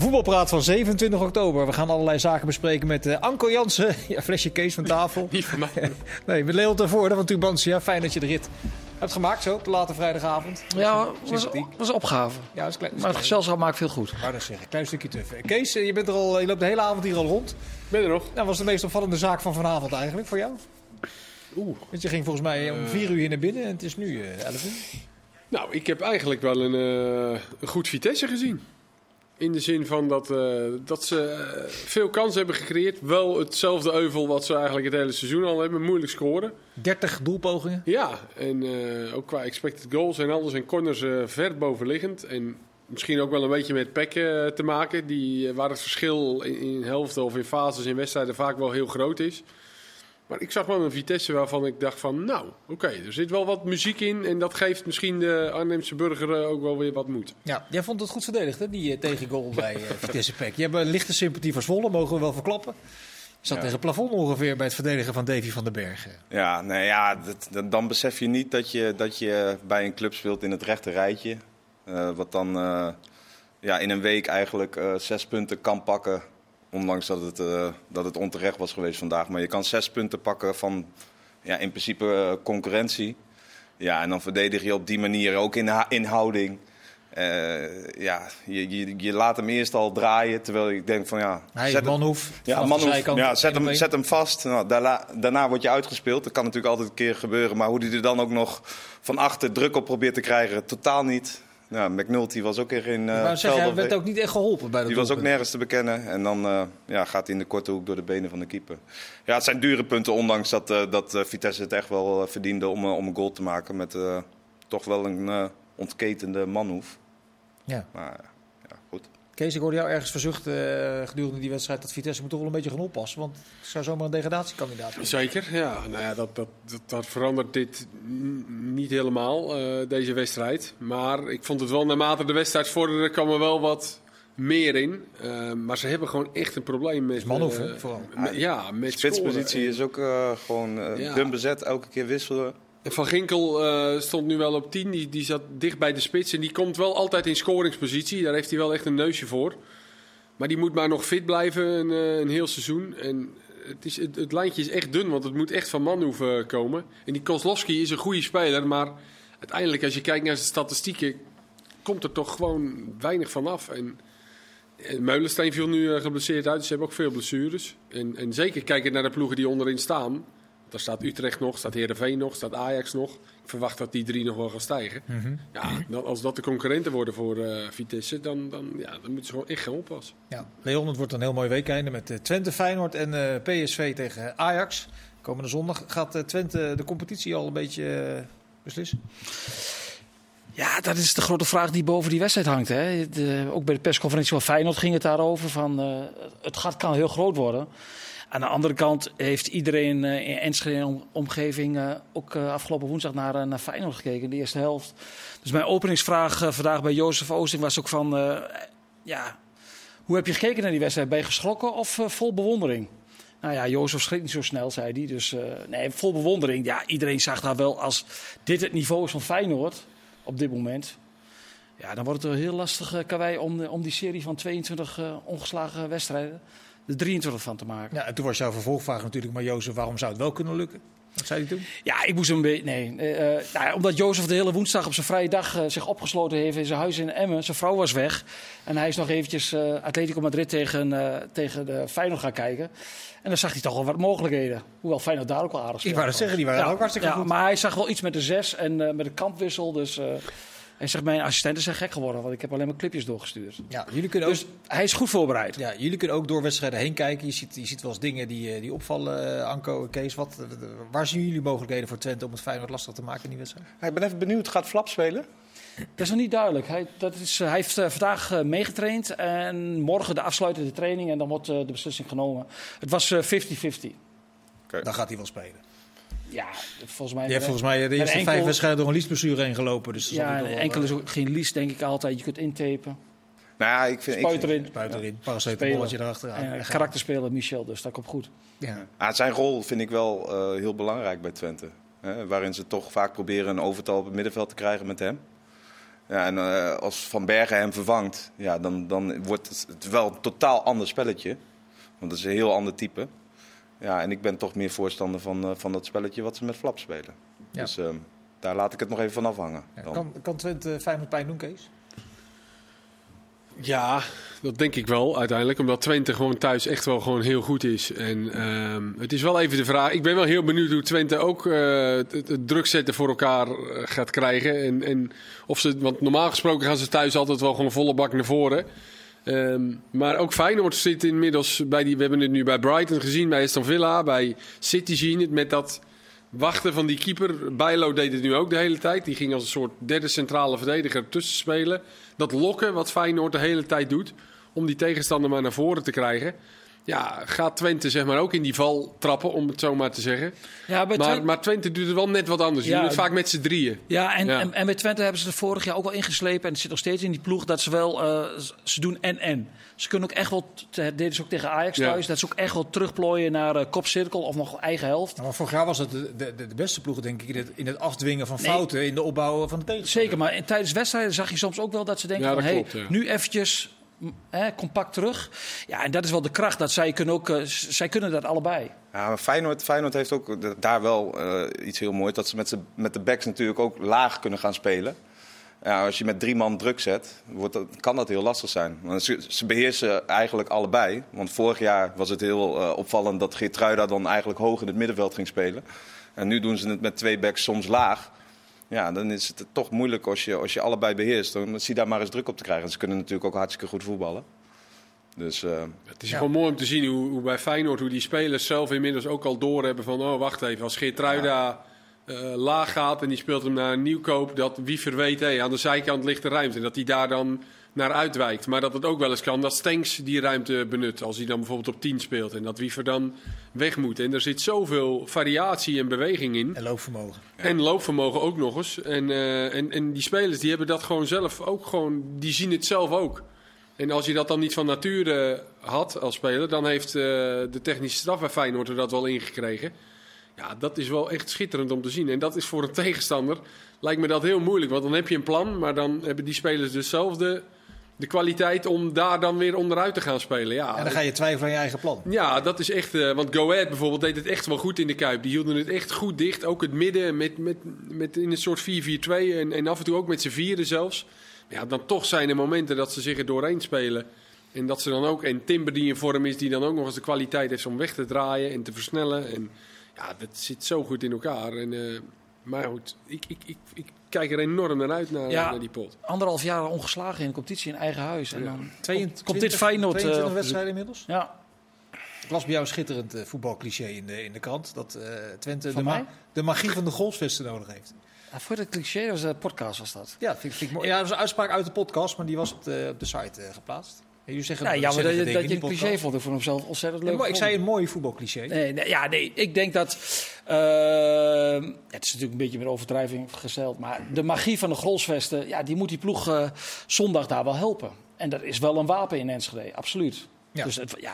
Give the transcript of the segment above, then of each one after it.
Voetbalpraat van 27 oktober. We gaan allerlei zaken bespreken met uh, Anko Jansen. Ja, flesje Kees van tafel. Niet van mij. nee, met Leon Tervoorde van Tubantia. Fijn dat je de rit hebt gemaakt zo op de late vrijdagavond. Ja, was, was een opgave. Ja, is klein, maar het gezelschap maakt veel goed. Maar dat zeg ik. Klein stukje tuf. Kees, eh, je, bent er al, je loopt de hele avond hier al rond. Ben er nog. Nou, was de meest opvallende zaak van vanavond eigenlijk voor jou? Oeh. Want je ging volgens mij om vier uur hier naar binnen en het is nu uh, 11 uur. Nou, ik heb eigenlijk wel een, uh, een goed Vitesse gezien. In de zin van dat, uh, dat ze uh, veel kansen hebben gecreëerd. Wel hetzelfde euvel wat ze eigenlijk het hele seizoen al hebben. Moeilijk scoren. 30 doelpogingen? Ja, en uh, ook qua expected goals en alles en corners ver bovenliggend. En misschien ook wel een beetje met pekken te maken. Die, waar het verschil in, in helften of in fases in wedstrijden vaak wel heel groot is. Maar ik zag wel een Vitesse waarvan ik dacht van, nou, oké, okay, er zit wel wat muziek in. En dat geeft misschien de Arnhemse burger ook wel weer wat moed. Ja, jij vond het goed verdedigd, hè, die uh, tegengoal bij uh, Vitesse Pek. Je hebt een lichte sympathie voor Zwolle, mogen we wel verklappen. Zat ja. tegen het plafond ongeveer bij het verdedigen van Davy van den Bergen. Ja, nee, ja dat, dat, dan besef je niet dat je, dat je bij een club speelt in het rechte rijtje. Uh, wat dan ja, in een week eigenlijk zes punten kan pakken Ondanks dat het, uh, dat het onterecht was geweest vandaag. Maar je kan zes punten pakken van ja, in principe uh, concurrentie. Ja, en dan verdedig je op die manier ook in, in houding. Uh, ja, je, je, je, laat hem eerst al draaien. Terwijl ik denk van ja. Hij zet Manhoef. Ja, Manhoef, ja zet, hem, zet hem vast. Nou, daarna, daarna word je uitgespeeld. Dat kan natuurlijk altijd een keer gebeuren. Maar hoe hij er dan ook nog van achter druk op probeert te krijgen, totaal niet. Ja, McNulty was ook er in. Uh, maar zeg, hij werd ook niet echt geholpen bij dat Die was ook nergens te bekennen. En dan uh, ja, gaat hij in de korte hoek door de benen van de keeper. Ja, het zijn dure punten, ondanks dat, uh, dat Vitesse het echt wel verdiende om, om een goal te maken. Met toch wel een ontketende manhoef. Ja. Maar. Kees, ik hoorde jou ergens verzuchten gedurende die wedstrijd dat Vitesse moet toch wel een beetje gaan oppassen. Want het zou zomaar een degradatiekandidaat zijn. Zeker, ja. Nou ja, dat, dat, dat, dat verandert dit niet helemaal, uh, deze wedstrijd. Maar ik vond het wel, naarmate de wedstrijd vorderde, kwam er wel wat meer in. Uh, maar ze hebben gewoon echt een probleem met... Manhoef, uh, vooral. Met, ja, met Spitspositie is ook gewoon ja. dun bezet, elke keer wisselen. Van Ginkel uh, stond nu wel op 10. Die, die zat dicht bij de spits. En die komt wel altijd in scoringspositie. Daar heeft hij wel echt een neusje voor. Maar die moet maar nog fit blijven een, uh, een heel seizoen. En het, is, het, lijntje is echt dun, want het moet echt van Manhoef uh, komen. En die Kozlowski is een goede speler. Maar uiteindelijk, als je kijkt naar zijn statistieken, komt er toch gewoon weinig van af. En, en Meulensteen viel nu geblesseerd uit. Ze hebben ook veel blessures. En, en zeker kijken naar de ploegen die onderin staan. Daar staat Utrecht nog, staat Heerenveen nog, staat Ajax nog. Ik verwacht dat die drie nog wel gaan stijgen. Mm -hmm. Ja, als dat de concurrenten worden voor uh, Vitesse, dan, dan, ja, dan moeten ze gewoon echt gaan oppassen. Ja, Leon, het wordt een heel mooi weekende met uh, Twente, Feyenoord en uh, PSV tegen Ajax. Komende zondag gaat Twente de competitie al een beetje beslissen. Ja, dat is de grote vraag die boven die wedstrijd hangt. Hè. De, ook bij de persconferentie van Feyenoord ging het daarover. Van, het gat kan heel groot worden. Aan de andere kant heeft iedereen uh, in Enschede omgeving uh, ook uh, afgelopen woensdag naar, naar Feyenoord gekeken, de eerste helft. Dus mijn openingsvraag vandaag bij Jozef Oosting was ook van, ja, hoe heb je gekeken naar die wedstrijd? Ben je geschrokken of vol bewondering? Nou ja, Jozef schrikt niet zo snel, zei hij. Dus nee, vol bewondering. Ja, iedereen zag daar wel als dit het niveau is van Feyenoord op dit moment. Ja, dan wordt het heel lastig karwei om, om die serie van 22 ongeslagen wedstrijden de 23 van te maken. Ja, en toen was jouw vervolgvraag natuurlijk, maar Jozef, waarom zou het wel kunnen lukken? Wat zei hij toen? Ja, ik moest hem een beetje. Nee, uh, nou ja, omdat Jozef de hele woensdag op zijn vrije dag uh, zich opgesloten heeft in zijn huis in Emmen. Zijn vrouw was weg. En hij is nog eventjes Atletico Madrid tegen, tegen de Feyenoord gaan kijken. En dan zag hij toch wel wat mogelijkheden. Hoewel Feyenoord daar ook wel aardig Ik wou dat zeggen, die waren ja, ook hartstikke ja, goed. Maar hij zag wel iets met de zes en met de kampwissel. Dus. Hij zegt, mijn assistenten zijn gek geworden, want ik heb alleen maar clipjes doorgestuurd. Ja, jullie kunnen dus ook, hij is goed voorbereid. Ja, jullie kunnen ook door wedstrijden heen kijken. Je ziet, je ziet wel eens dingen die, die opvallen, uh, Anko en Kees. Wat, waar zien jullie mogelijkheden voor Twente om het Feyenoord lastig te maken in die wedstrijd? Ik ben even benieuwd, gaat Flap spelen? Dat is nog niet duidelijk. Hij, dat is, hij heeft uh, vandaag uh, meegetraind en morgen de afsluitende training en dan wordt de beslissing genomen. Het was 50-50. Okay. Dan gaat hij wel spelen. Ja, volgens mij. Je hebt volgens mij de eerste enkel, vijf wedstrijden door een liesblessure heen gelopen. Dus ja, enkel is ook geen lies, denk ik altijd. Je kunt intapen. Nou ja, ik vind, ik Spuit erin. Buiten erin, Spelen. paracetamolletje erachteraan. En karakterspeler Michel, dus dat komt goed. Ja. Ah, zijn rol vind ik wel eh, heel belangrijk bij Twente. Hè, waarin ze toch vaak proberen een overtal op het middenveld te krijgen met hem. Ja, en eh, als Van Bergen hem vervangt, ja, dan, dan wordt het, het wel een totaal ander spelletje. Want het is een heel ander type. Ja, en ik ben toch meer voorstander van, eh, van dat spelletje wat ze met Flap spelen. Ja. Dus ehm, daar laat ik het nog even van afhangen. Ja, kan, kan Twente Feyenoord pijn doen, Kees? Ja, dat denk ik wel uiteindelijk. Omdat Twente gewoon thuis echt wel gewoon heel goed is. En ehm, het is wel even de vraag. Ik ben wel heel benieuwd hoe Twente ook eh, het, het druk zetten voor elkaar eh, gaat krijgen. En, en of ze, want normaal gesproken gaan ze thuis altijd wel gewoon volle bak naar voren. Ehm, maar ook Feyenoord zit inmiddels bij die. We hebben het nu bij Brighton gezien, bij Aston Villa, bij City zien het met dat wachten van die keeper. Bijlo deed het nu ook de hele tijd. Die ging als een soort derde centrale verdediger tussen spelen. Dat lokken wat Feyenoord de hele tijd doet om die tegenstander maar naar voren te krijgen. Ja, gaat Twente zeg maar ook in die val trappen, om het zo maar te zeggen. Ja, bij Maar, Twente- maar Twente doet het wel net wat anders. Die Ja, doen het vaak met z'n drieën. Ja, en, Ja. En, en bij Twente hebben ze er vorig jaar ook wel ingeslepen. En het zit nog steeds in die ploeg dat ze wel... eh, ze doen en-en. Ze kunnen ook echt wel... Dat deden ze ook tegen Ajax Ja. thuis. Dat ze ook echt wel terugplooien naar eh, kopcirkel of nog eigen helft. Nou, maar vorig jaar was het de, de, de beste ploeg, denk ik, in het, in het afdwingen van Nee. fouten in de opbouw van de tegenstander. Zeker, maar in- tijdens wedstrijden zag je soms ook wel dat ze denken Ja, van... dat Hey, klopt, ja. nu eventjes compact terug. Ja, en dat is wel de kracht. Dat zij kunnen, ook, eh, zij kunnen dat allebei. Ja, maar Feyenoord, Feyenoord heeft ook daar wel eh, iets heel moois. Dat ze met, met de backs natuurlijk ook laag kunnen gaan spelen. Ja, als je met drie man druk zet, wordt dat, kan dat heel lastig zijn. Want ze, ze beheersen eigenlijk allebei. Want vorig jaar was het heel eh, opvallend dat Geertruida dan eigenlijk hoog in het middenveld ging spelen. En nu doen ze het met twee backs soms laag. Ja, dan is het toch moeilijk als je, als je allebei beheerst. Dan zie daar maar eens druk op te krijgen. En ze kunnen natuurlijk ook hartstikke goed voetballen. Dus eh, Het is Ja. gewoon mooi om te zien hoe, hoe bij Feyenoord, hoe die spelers zelf inmiddels ook al doorhebben van, oh wacht even, als Geertruida eh laag gaat en die speelt hem naar een nieuwkoop, dat Wiever weet, hé, aan de zijkant ligt de ruimte. En dat hij daar dan naar uitwijkt. Maar dat het ook wel eens kan dat Stenks die ruimte benut, als hij dan bijvoorbeeld op 10 speelt. En dat Wiever dan weg moet. En er zit zoveel variatie en beweging in. En loopvermogen. En loopvermogen ook nog eens. En, eh, en, en die spelers die hebben dat gewoon zelf ook gewoon, die zien het zelf ook. En als je dat dan niet van nature had als speler, dan heeft eh, de technische staf bij Feyenoord er dat wel ingekregen. Ja, dat is wel echt schitterend om te zien. En dat is voor een tegenstander, lijkt me dat heel moeilijk. Want dan heb je een plan, maar dan hebben die spelers dus zelf de, kwaliteit om daar dan weer onderuit te gaan spelen. Ja, En dan ga je twijfelen aan je eigen plan. ja, dat is echt. eh, want Go Ahead bijvoorbeeld deed het echt wel goed in de kuip. Die hielden het echt goed dicht. Ook het midden met, met, met in een soort 4-4-2 en, en af en toe ook met z'n vieren zelfs. Ja, dan toch zijn er momenten dat ze zich er doorheen spelen. En dat ze dan ook. En Timber die in vorm is, die dan ook nog eens de kwaliteit heeft om weg te draaien en te versnellen. En ja, dat zit zo goed in elkaar. En, eh, maar goed, ik, ik, ik, ik kijk er enorm naar uit naar, Ja. naar die pot. Anderhalf jaar ongeslagen in de competitie in eigen huis. En Ja. dan 22, komt dit Feyenoord... eh, 22 op de- wedstrijden inmiddels. Ja, Ik las bij jou een schitterend eh, voetbalcliché in de, in de krant. Dat eh, Twente de, ma- de magie van de golfsvesten nodig heeft. Ja, voor dat cliché was de podcast was dat. Ja, vind, ik- vind ik mooi. Ja, dat was een uitspraak uit de podcast, maar die was op de, op de site eh, geplaatst. Jullie zeggen jammer dat, dat je een cliché vond. Ik vond hem zelf ontzettend leuk. Ja, ik zei een mooi voetbalcliché. Nee, nee, ja, nee, ik denk dat. eh, het is natuurlijk een beetje met overdrijving gesteld. Maar de magie van de Grolsvesten, ja, die moet die ploeg eh, zondag daar wel helpen. En dat is wel een wapen in Enschede, absoluut. Ja. Dus het, ja,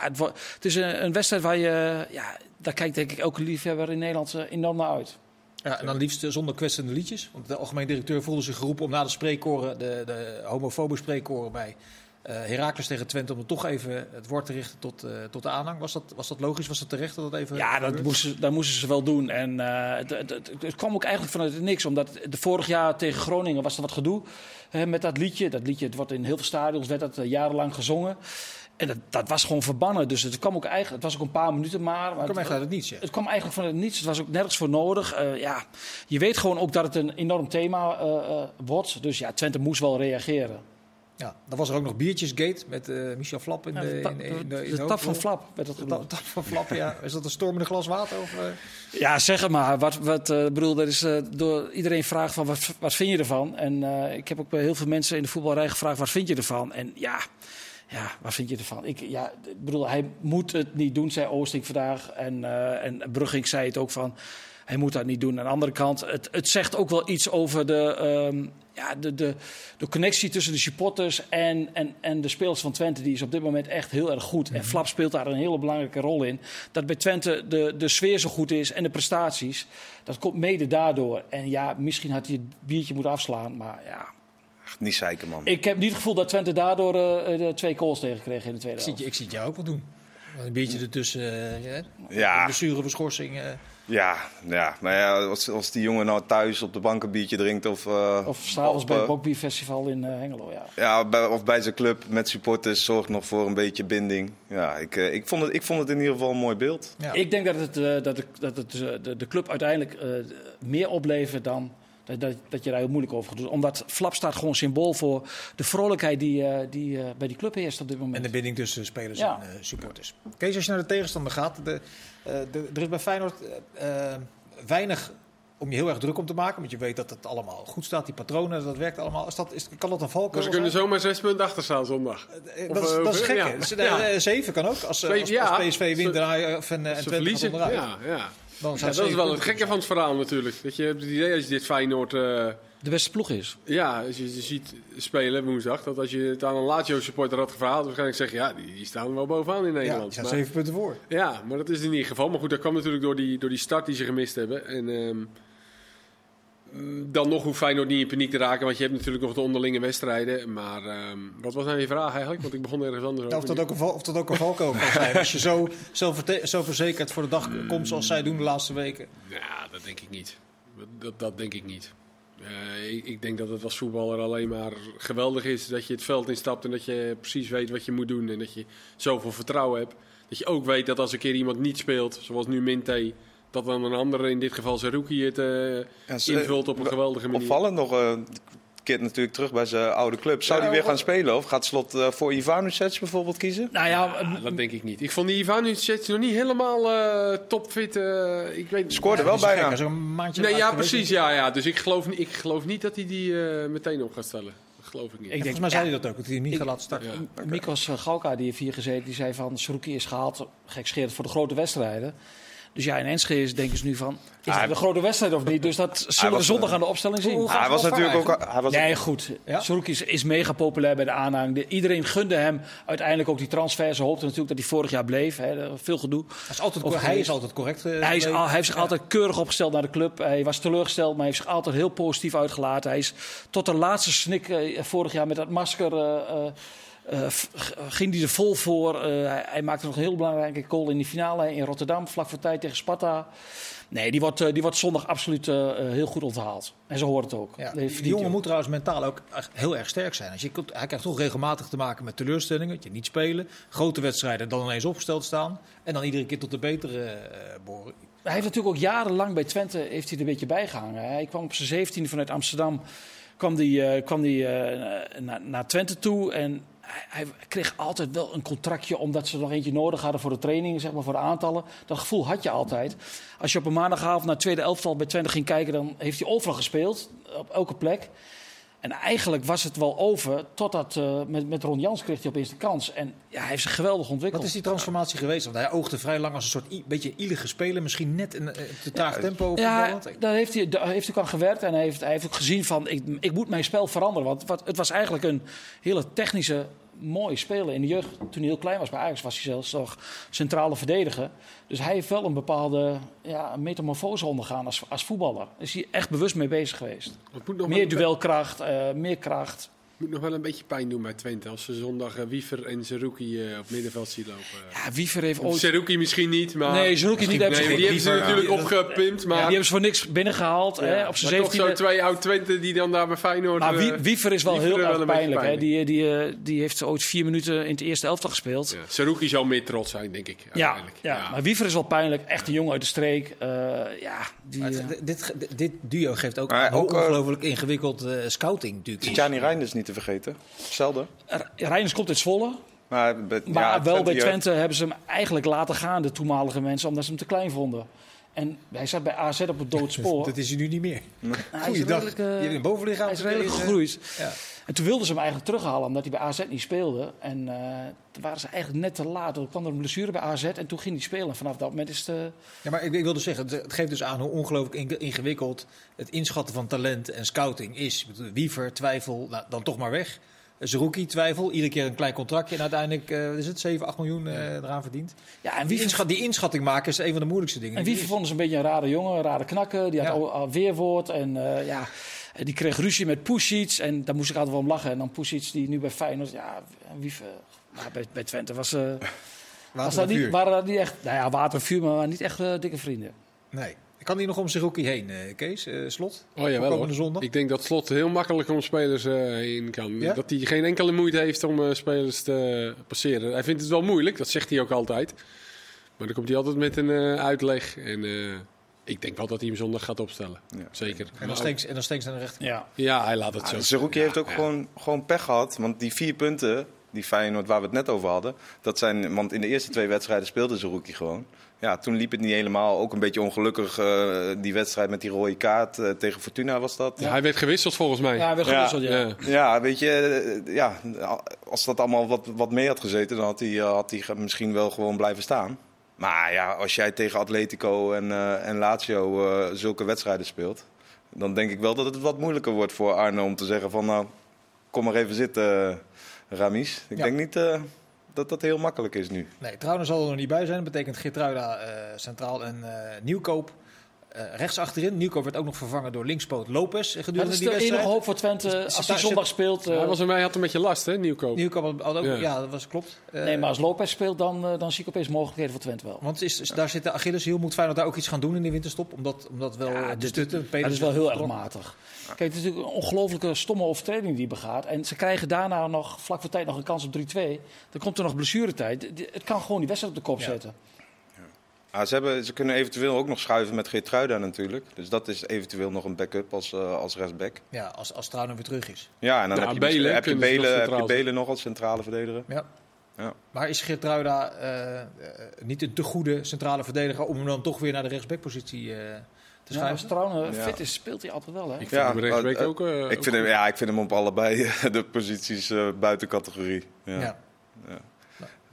het, is een, een wedstrijd waar je. Ja, daar kijkt denk ik elke liefhebber in Nederland eh, enorm naar uit. Ja, en dan liefst zonder kwetsende liedjes. Want de algemeen directeur voelde zich geroepen om na de spreekkoren, de, de homofobe spreekkoren bij eh Heracles tegen Twente, om er toch even het woord te richten tot, eh, tot de aanhang. Was dat, was dat logisch? Was dat terecht dat dat even Ja, dat moesten, dat moesten ze wel doen. En eh, het, het, het, het kwam ook eigenlijk vanuit het niks. Omdat de vorig jaar tegen Groningen was er wat gedoe hè, met dat liedje. Dat liedje het wordt in heel veel stadions werd dat, jarenlang gezongen. En dat, dat was gewoon verbannen. Dus het kwam ook eigenlijk, het was ook een paar minuten maar. maar Dat kwam het, echt uit het niets, ja. het kwam eigenlijk vanuit het niets. Het was ook nergens voor nodig. Ja, je weet gewoon ook dat het een enorm thema wordt. Dus ja, Twente moest wel reageren. Ja. Dan was er ook nog Biertjesgate met eh, Michel Flap in Ja, de, in, in, de, in de tap van. Flap werd dat De genoemd. tap, tap van Flap, ja. Is dat een stormende glas water? Of, eh? Ja, zeg het maar. Wat, wat, eh, bedoel, er is, eh, door iedereen vraagt van wat, wat vind je ervan? En eh, ik heb ook bij heel veel mensen in de voetbalrij gevraagd wat vind je ervan? En ja, ja wat vind je ervan? Ik, ja, ik bedoel, hij moet het niet doen, zei Oosting vandaag. En, eh en Brugging zei het ook van. Hij moet dat niet doen. Aan de andere kant, het, het zegt ook wel iets over de, ehm, ja, de, de, de connectie tussen de supporters en, en, en de spelers van Twente. Die is op dit moment echt heel erg goed. En Flap speelt daar een hele belangrijke rol in. Dat bij Twente de, de sfeer zo goed is en de prestaties. Dat komt mede daardoor. En ja, misschien had hij het biertje moeten afslaan. Maar ja, Echt Niet zeiken, man. ik heb niet het gevoel dat Twente daardoor eh, de twee goals tegenkreeg in de tweede Ik zie, helft. ik zie het jou ook wel doen. Een beetje ertussen. eh ja. Blessure, verschorsing. eh. Ja, ja, maar ja, als, als die jongen nou thuis op de bank een biertje drinkt of, eh, Of s'avonds bij het eh, Bokbierfestival in eh, Hengelo, ja. ja, bij, of bij zijn club met supporters zorgt nog voor een beetje binding. Ja, ik, eh, ik, vond het, ik vond het in ieder geval een mooi beeld. Ja. Ik denk dat het, eh, dat de, dat het eh, de, de club uiteindelijk eh, meer oplevert dan dat, dat, dat je daar heel moeilijk over gaat doen. Omdat Flap staat gewoon symbool voor de vrolijkheid die, eh, die eh, bij die club heerst op dit moment. En de binding tussen spelers Ja. en eh, supporters. Kees, als je naar de tegenstander gaat, de, eh, de, er is bij Feyenoord weinig om je heel erg druk om te maken. Want je weet dat het allemaal goed staat, die patronen, dat werkt allemaal. Is dat, is, kan dat een valkuil Maar ze kunnen zijn? zomaar zes punten achter staan zondag. Of, dat, is, dat is gek, ja. Dus, Ja. Zeven kan ook. Als, Zeven, als, PSV wint Ze- en, en, Twente onderuit. Ja, ja. Ja, dat is wel het gekke van het verhaal natuurlijk. Dat je hebt het idee als je dit Feyenoord... eh, De beste ploeg is. ja, als je ze ziet spelen woensdag... dat als je het aan een Lazio-supporter had gevraagd... waarschijnlijk zeg je, ja, die, die staan wel bovenaan in Ja, die Nederland. staan Maar- zeven punten voor. Ja, maar dat is in ieder geval. Maar goed, dat kwam natuurlijk door die, door die start die ze gemist hebben. En ehm, dan nog hoeft Feyenoord niet in paniek te raken, want je hebt natuurlijk nog de onderlinge wedstrijden. Maar ehm, wat was nou je vraag eigenlijk? Want ik begon ergens anders Ja, of, dat ook een val, of dat ook een kan zijn. Als je zo, zo, zo verzekerd voor de dag komt zoals zij doen de laatste weken. Ja, dat denk ik niet. Dat, dat, denk ik niet. Eh, ik, ik denk dat het als voetballer alleen maar geweldig is dat je het veld instapt en dat je precies weet wat je moet doen. En dat je zoveel vertrouwen hebt. Dat je ook weet dat als een keer iemand niet speelt, zoals nu Minte, dat dan een andere, in dit geval Zerouki, het eh, Ja, ze- invult op een geweldige manier. Opvallend nog, eh keert natuurlijk terug bij zijn oude club. Zou Ja, hij weer wat- gaan spelen of gaat Slot eh, voor Ivanovic bijvoorbeeld kiezen? Nou ja, Ah, dat denk ik niet. Ik vond die Ivanovic nog niet helemaal eh, topfit. eh, ik weet Scoorde wel gek, bijna. een maandje Nee, ja, precies. Ja, ja. Dus ik geloof, niet- ik geloof niet dat hij die eh, meteen op gaat stellen. Dat geloof ik niet. Ik denk- volgens mij zei ja. hij dat ook, dat hij hem niet Ik- gaat laten starten. Ja. Mikos Gauka, die heeft hier gezeten, die zei van Saruki is gehaald, gekscherend voor de grote wedstrijden. Dus ja, in Enschede is- denken ze nu van, is Hij- het een grote wedstrijd of niet? Dus dat zullen we was, zondag eh, aan de opstelling zien. hoe- Ah, hij was natuurlijk ook... Hij was Nee, goed. Ja? Is, is mega populair bij de aanhang. De- iedereen gunde hem uiteindelijk ook die transfer. Ze hoopten natuurlijk dat hij vorig jaar bleef. Hè. Veel gedoe. Hij is, altijd, Of hij is altijd correct. eh, Hij, is al, hij heeft zich Ja. altijd keurig opgesteld naar de club. Hij was teleurgesteld, maar hij heeft zich altijd heel positief uitgelaten. Hij is tot de laatste snik eh, vorig jaar met dat masker. eh, eh, ging hij er vol voor. Eh, hij, hij maakte nog een heel belangrijke goal in die finale in Rotterdam, vlak voor tijd tegen Sparta. Nee, die wordt, eh, die wordt zondag absoluut heel goed onthaald. En zo hoort het ook. Ja, die jongen ook. moet trouwens mentaal ook heel erg sterk zijn. Als je, hij krijgt toch regelmatig te maken met teleurstellingen. Dat je niet spelen. Grote wedstrijden dan ineens opgesteld staan. En dan iedere keer tot de betere boren. Hij heeft natuurlijk ook jarenlang bij Twente heeft hij er een beetje bijgehangen. Hij kwam op zijn 17e vanuit Amsterdam kwam die, kwam die, naar, naar Twente toe. En hij, kreeg altijd wel een contractje omdat ze nog eentje nodig hadden voor de trainingen, zeg maar, voor de aantallen. Dat gevoel had je altijd. Als je op een maandagavond naar het tweede elftal bij Twente ging kijken, dan heeft hij overal gespeeld, op elke plek. En eigenlijk was het wel over, totdat eh, met, met Ron Jans kreeg hij opeens de kans. En ja, hij heeft zich geweldig ontwikkeld. Wat is die transformatie geweest? Want hij oogde vrij lang als een soort i- beetje ielige speler. Misschien net een eh, te traag tempo. Ja, daar heeft hij, daar heeft hij ook aan gewerkt. En hij heeft, hij heeft ook gezien van, ik, ik moet mijn spel veranderen. Want wat, het was eigenlijk een hele technische, mooie speler. In de jeugd, toen hij heel klein was bij Ajax, was hij zelfs nog centrale verdediger. Dus hij heeft wel een bepaalde ja, metamorfose ondergaan als, als voetballer. Is hij echt bewust mee bezig geweest. Meer duelkracht, eh, meer kracht. Moet nog wel een beetje pijn doen bij Twente. Als ze zondag eh, Wiever en Zerouki eh, op middenveld zien lopen. Ja, Wiever heeft ooit... Zerouki misschien niet, maar... Nee, Zerouki niet. Nee, die hebben ze Wiever, natuurlijk ja. opgepimpt. Maar, ja, die hebben ze voor niks binnengehaald. hè, op maar zijn toch zo 17e. twee oud Twente die dan daar bij Feyenoord... Maar Wie- eh, Wiever is wel Wiever heel erg pijnlijk. Hè? Die, die, eh, die heeft ooit vier minuten in het eerste elftal gespeeld. ja, Zerouki zou meer trots zijn, denk ik. Ja, ja, maar Wiever is wel pijnlijk. Echt een jongen uit de streek. Eh, ja, die, Maar het- dit, dit, dit duo geeft ook, ook, ongelooflijk ingewikkeld eh, scouting natuurlijk. Tjani Reinders niet te vergeten. Zelden. Reinders komt uit Zwolle. Maar, Maar ja, wel bij. Twente hebben ze hem eigenlijk laten gaan, de toenmalige mensen, omdat ze hem te klein vonden. En hij zat bij AZ op het doodspoor. Dat is hij nu niet meer. hij is Goeiedag. redelijk, eh, Je hebt een bovenlichaam. hij is redelijk gegroeid. Ja. En toen wilden ze hem eigenlijk terughalen omdat hij bij AZ niet speelde. En eh, toen waren ze eigenlijk net te laat. Toen kwam er een blessure bij AZ en toen ging hij spelen. En vanaf dat moment is het... eh, Ja, maar ik, ik wilde zeggen, het, geeft dus aan hoe ongelooflijk inge- ingewikkeld het inschatten van talent en scouting is. Wiever, twijfel, nou, dan toch maar weg. Zerouki, twijfel, iedere keer een klein contractje en uiteindelijk eh, is het 7, 8 miljoen eraan verdiend. ja, en inschat, die inschatting maken is een van de moeilijkste dingen. en er vonden ze een beetje een rare jongen, een rare knakker. Die had Ja. al, al weerwoord en ja... Die kreeg ruzie met Pusic en daar moest ik altijd wel om lachen. En dan Pusic die nu bij Feyenoord, ja. Nou, bij, bij Twente was, eh is. was Water dat niet, vuur. waren dat niet echt... Nou ja, water en vuur, maar waren niet echt eh, dikke vrienden. Nee. Kan die nog om Zerouki heen, eh, Kees? Eh, slot? Oh ja, wel Komende hoor. zondag? Ik denk dat Slot heel makkelijk om spelers eh, heen kan. Ja? Dat hij geen enkele moeite heeft om eh, spelers te passeren. Hij vindt het wel moeilijk, dat zegt hij ook altijd. Maar dan komt hij altijd met een eh, uitleg. En eh, ik denk wel dat hij hem zondag gaat opstellen. Ja. Zeker. En dan steekt en dan naar de rechter. Ja. Ja, hij laat het Ah, zo. Zerouki Ja, heeft ook ja. gewoon, gewoon pech gehad. Want die vier punten, die Feyenoord waar we het net over hadden. Dat zijn, want in de eerste twee wedstrijden speelde Zerouki gewoon. Ja, toen liep het niet helemaal. Ook een beetje ongelukkig eh, die wedstrijd met die rode kaart eh, tegen Fortuna was dat. Ja, hij werd gewisseld volgens mij. Ja, weer Ja. gewisseld, ja. Ja. Ja, weet je, ja, als dat allemaal wat, wat mee had gezeten, dan had hij, eh, had hij misschien wel gewoon blijven staan. Maar ja, als jij tegen Atletico en, eh, en Lazio eh, zulke wedstrijden speelt, dan denk ik wel dat het wat moeilijker wordt voor Arno om te zeggen van nou, kom maar even zitten, eh, Ramis. Ik Ja. denk niet dat dat heel makkelijk is nu. Nee, trouwens zal er nog niet bij zijn. Dat betekent Geertruida centraal en Nieuwkoop rechts achterin. Nieuwkoop werd ook nog vervangen door linkspoot Lopez eh, Dat gedurende is die de enige hoop voor Twente Zit- als zit hij zondag speelt. eh, Hij was ermee, had een beetje last, hè, Nieuwkoop. Nieuwkoop had, ook, ja. Ja. dat was klopt. Eh, nee, maar als Lopez speelt, dan, eh, dan zie ik opeens mogelijkheden voor Twente wel. Want is, is- daar zit de Achilleshiel. Moet Feyenoord daar ook iets gaan doen in de winterstop? Om dat, om dat wel Ja, stutten? Dat is wel heel erg matig. Kijk, het is natuurlijk een ongelooflijke stomme overtreding die hij begaat. En ze krijgen daarna nog vlak voor tijd nog een kans op 3-2. Dan komt er nog blessuretijd. Het kan gewoon die wedstrijd op de kop Ja. zetten. Ah, ze, hebben, ze kunnen eventueel ook nog schuiven met Geertruida natuurlijk. Dus dat is eventueel nog een backup als, eh, als rechtsback. Ja, als, als Trouwen weer terug is. Ja, en dan Ja, heb je, Belen heb je, Belen, heb je Belen nog als centrale verdediger. Ja. Ja. Maar is Geertruida eh, eh, niet een te goede centrale verdediger om hem dan toch weer naar de rechtsbackpositie eh, te Ja, schuiven? als fit is, speelt hij altijd wel. Hè? Ik vind Ja, hem rechtsback ook... eh, ook Ik vind, hem, ja, ik vind hem op allebei de posities eh, buiten categorie. Ja.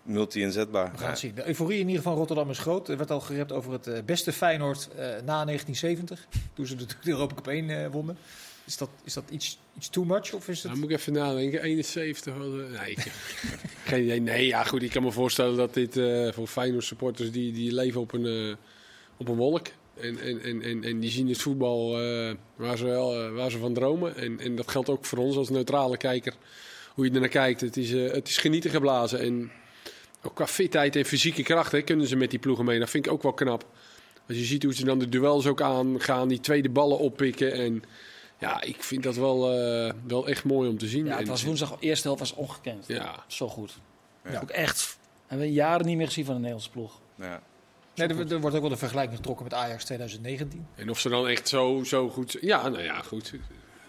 Multi-inzetbaar. We gaan het zien. De euforie in ieder geval Rotterdam is groot. Er werd al gerept over het eh, beste Feyenoord eh, na 1970. Toen ze natuurlijk de Europa Cup 1 eh, wonnen. Is dat, is dat iets, iets too much? Of is het... Nou, moet ik even nadenken. 71 was het- Nee, ik- geen idee. Nee, ja, goed. Ik kan me voorstellen dat dit eh, voor Feyenoord supporters... die, die leven op een, eh, op een wolk. En, en, en, en, en die zien het voetbal eh, waar, ze wel, waar ze van dromen. En, en dat geldt ook voor ons als neutrale kijker. Hoe je er naar kijkt. Het is, het is genieten geblazen. En ook qua fitheid en fysieke kracht hè, kunnen ze met die ploegen mee. Dat vind ik ook wel knap. Als je ziet hoe ze dan de duels ook aangaan. Die tweede ballen oppikken. En ja, ik vind dat wel, eh, wel echt mooi om te zien. Ja, het was woensdag, de eerste helft was ongekend. Ja. Zo goed. Ja. Ook echt. Hebben we jaren niet meer gezien van een Nederlandse ploeg. Ja. Nee, er, er wordt ook wel de vergelijking getrokken met Ajax 2019. En of ze dan echt zo, zo goed zijn. Ja, nou ja, goed.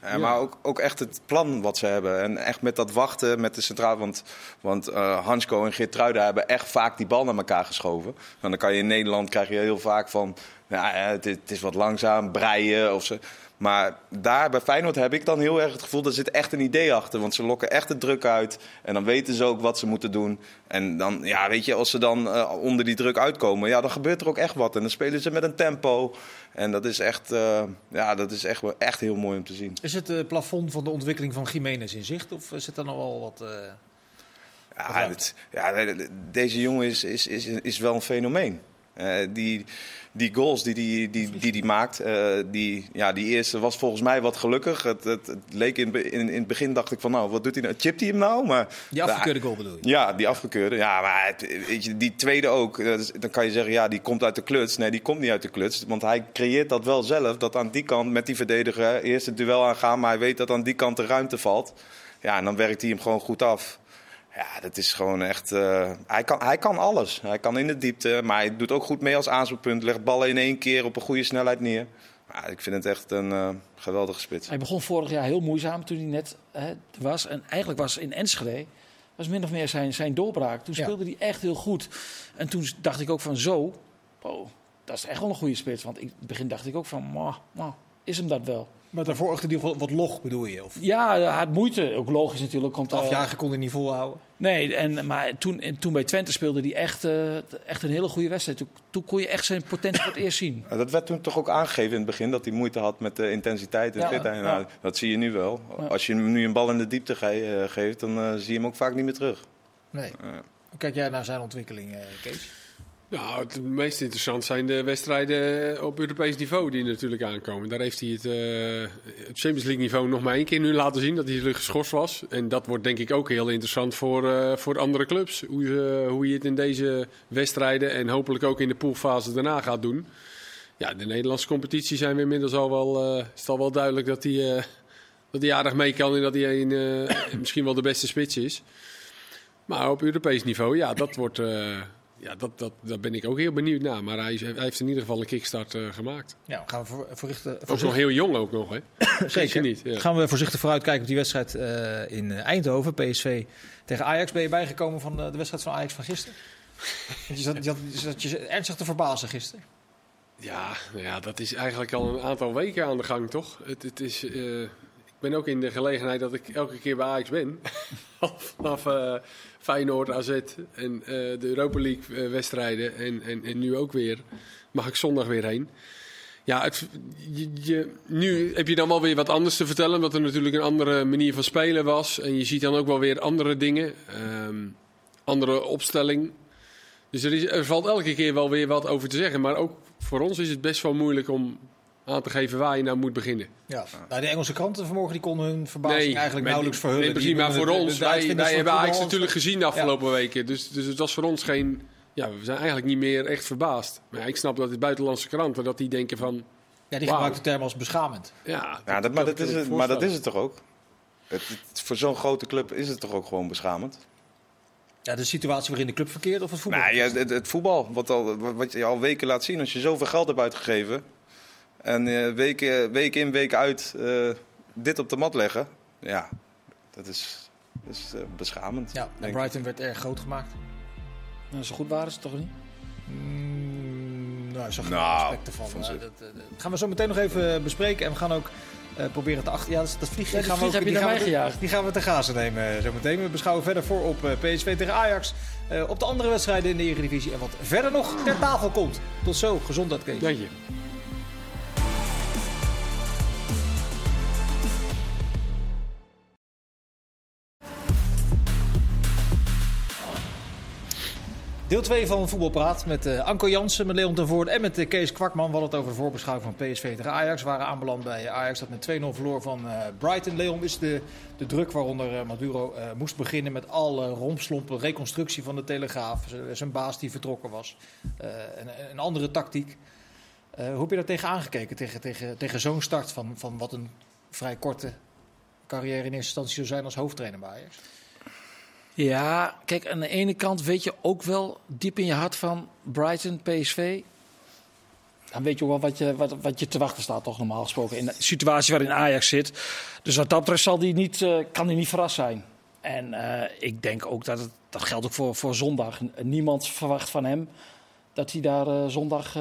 Ja, maar ook, ook echt het plan wat ze hebben. En echt met dat wachten met de centraal. Want, want eh, Hansko en Geertruida hebben echt vaak die bal naar elkaar geschoven. En dan kan je in Nederland krijg je heel vaak van. Ja, ja, het, is- het is wat langzaam, breien of zo. Maar daar bij Feyenoord heb ik dan heel erg het gevoel, er zit echt een idee achter. Want ze lokken echt de druk uit. En dan weten ze ook wat ze moeten doen. En dan, ja, weet je, als ze dan eh, onder die druk uitkomen, ja, dan gebeurt er ook echt wat. En dan spelen ze met een tempo. En dat is echt, eh, ja, dat is echt, echt heel mooi om te zien. Is het eh, plafond van de ontwikkeling van Jiménez in zicht? Of zit er nog wel wat... Ja, dit- ja, de- de- deze jongen is, is, is, is wel een fenomeen. Eh, die, die goals die hij die, die, die, die maakt, eh, die, ja, die eerste was volgens mij wat gelukkig. Het, het, het leek in, in, in het begin dacht ik van nou, wat doet hij nou? Chipt hij hem nou? Maar, die afgekeurde goal bedoel je? ja, die afgekeurde. Ja, maar het- weet je, die tweede ook. dat is- Dan kan je zeggen, ja, die komt uit de kluts. Nee, die komt niet uit de kluts. Want hij creëert dat wel zelf. Dat aan die kant met die verdediger eerst het duel aangaan. Maar hij weet dat aan die kant de ruimte valt. Ja, en dan werkt hij hem gewoon goed af. Ja, dat is gewoon echt. eh, hij, kan, hij kan alles. Hij kan in de diepte. Maar hij doet ook goed mee als aanspeelpunt. Legt ballen in één keer op een goede snelheid neer. Ja, ik vind het echt een eh, geweldige spits. Hij begon vorig jaar heel moeizaam toen hij net hè, er was. En eigenlijk was in Enschede was min of meer zijn, zijn doorbraak. Toen Ja. speelde hij echt heel goed. En toen dacht ik ook van zo, oh, dat is echt wel een goede spits. Want in het begin dacht ik ook van, "Mwah, mwah, is hem dat wel? Maar daarvoor achter die wat, wat log bedoel je? Of Ja, hij had moeite. Ook logisch natuurlijk. Komt al- afjagen kon hij niet volhouden? Nee, en, maar toen, en toen bij Twente speelde hij echt, eh, echt een hele goede wedstrijd. Toen, toen kon je echt zijn potentie voor het eerst zien. Dat werd toen toch ook aangegeven in het begin dat hij moeite had met de intensiteit en Ja, ja. Nou, dat zie je nu wel. Ja. Als je hem nu een bal in de diepte ge- eh, geeft, dan eh, zie je hem ook vaak niet meer terug. Nee. Hoe kijk jij naar zijn ontwikkeling, eh, Kees? Nou, het meest interessant zijn de wedstrijden op Europees niveau die natuurlijk aankomen. Daar heeft hij het, het Champions League niveau nog maar één keer nu laten zien dat hij geschorst was. En dat wordt denk ik ook heel interessant voor, eh, voor andere clubs. Hoe, ze- hoe je het in deze wedstrijden en hopelijk ook in de poolfase daarna gaat doen. Ja, de Nederlandse competitie zijn we inmiddels al wel, eh, is al wel duidelijk dat hij, dat hij aardig mee kan en dat hij een, misschien wel de beste spits is. Maar op Europees niveau, ja, dat wordt. Ja, dat, dat, daar ben ik ook heel benieuwd naar. Maar hij, heeft in ieder geval een kickstart eh, gemaakt. Ja, gaan we voor, voorrichten, Ook nog voorzichtig, heel jong ook nog, hè? Je niet. Ja. gaan we voorzichtig vooruitkijken op die wedstrijd eh, in eh, Eindhoven. PSV tegen Ajax. Ben je bijgekomen van de, de wedstrijd van Ajax van gisteren? Je zat, je, had, je zat je ernstig te verbazen gisteren. Ja, nou ja, dat is eigenlijk al een aantal weken aan de gang, toch? Het, het is, ik ben ook in de gelegenheid dat ik elke keer bij Ajax ben. Vanaf eh, Feyenoord, AZ en eh, de Europa League eh, wedstrijden. En, en, en nu ook weer. Mag ik zondag weer heen. Ja, het, je, nu heb je dan wel weer wat anders te vertellen. Omdat er natuurlijk een andere manier van spelen was. En je ziet dan ook wel weer andere dingen. Ehm, andere opstelling. Dus er valt elke keer wel weer wat over te zeggen. Maar ook voor ons is het best wel moeilijk om aan te geven waar je nou moet beginnen. Ja. Nou, de Engelse kranten vanmorgen die konden hun verbazing eigenlijk nauwelijks verhullen. Nee, precies, maar voor de- ons, de wij, hebben Ajax natuurlijk gezien de afgelopen weken. Dus, dus het was voor ons geen... Ja, we zijn eigenlijk niet meer echt verbaasd. Maar ja, ik snap dat de buitenlandse kranten, dat die denken van... Ja, die Wauw. gebruikt de term als beschamend. Ja, Ja, dat, maar, dat is het, maar dat is het toch ook? Het, het- voor zo'n grote club is het toch ook gewoon beschamend? Ja, de situatie waarin de club verkeert of het voetbal? Nou ja, het, het voetbal, wat, al, wat je al weken laat zien. Als je zoveel geld hebt uitgegeven en eh, week, week in, week uit eh, dit op de mat leggen. Ja, dat is, dat is eh, beschamend. Ja, en. Brighton werd erg groot gemaakt. Nou, zo goed waren ze toch niet? Mm, nou, zag Nou, aspecten van. dat, eh, dat gaan we zo meteen nog even bespreken. En we gaan ook eh, proberen te achter. Ja, dat, dat vlieg, Ja, die gaan we vlieg ook, heb je die naar gaan mij we, gejaagd. Die gaan we te gazen nemen zo meteen. We beschouwen verder voor op eh, PSV tegen Ajax. eh, op de andere wedstrijden in de Eredivisie. En wat verder nog ter tafel komt. Tot zo. Gezondheid, Kees. Dank je. Deel 2 van Voetbalpraat met eh, Anko Jansen, met Leon ten Voorde en met eh, Kees Kwakman. We het over de voorbeschouwing van PSV tegen Ajax. We waren aanbeland bij Ajax dat met 2-0 verloor van eh, Brighton. Leon is de, de druk waaronder Maduro moest beginnen met alle rompslompen, reconstructie van de Telegraaf. Zijn baas die vertrokken was. Een, een andere tactiek. Hoe heb je daar tegen aangekeken, tegen, tegen, tegen zo'n start van, van wat een vrij korte carrière in eerste instantie zou zijn als hoofdtrainer bij Ajax? Ja, kijk, aan de ene kant weet je ook wel diep in je hart van Brighton, PSV. Dan weet je ook wel wat je, wat, wat je te wachten staat, toch normaal gesproken. In de situatie waarin Ajax zit. Dus wat dat betreft zal die niet, eh, kan hij niet verrast zijn. En eh, ik denk ook dat het, dat geldt ook voor, voor zondag. Niemand verwacht van hem dat hij daar eh, zondag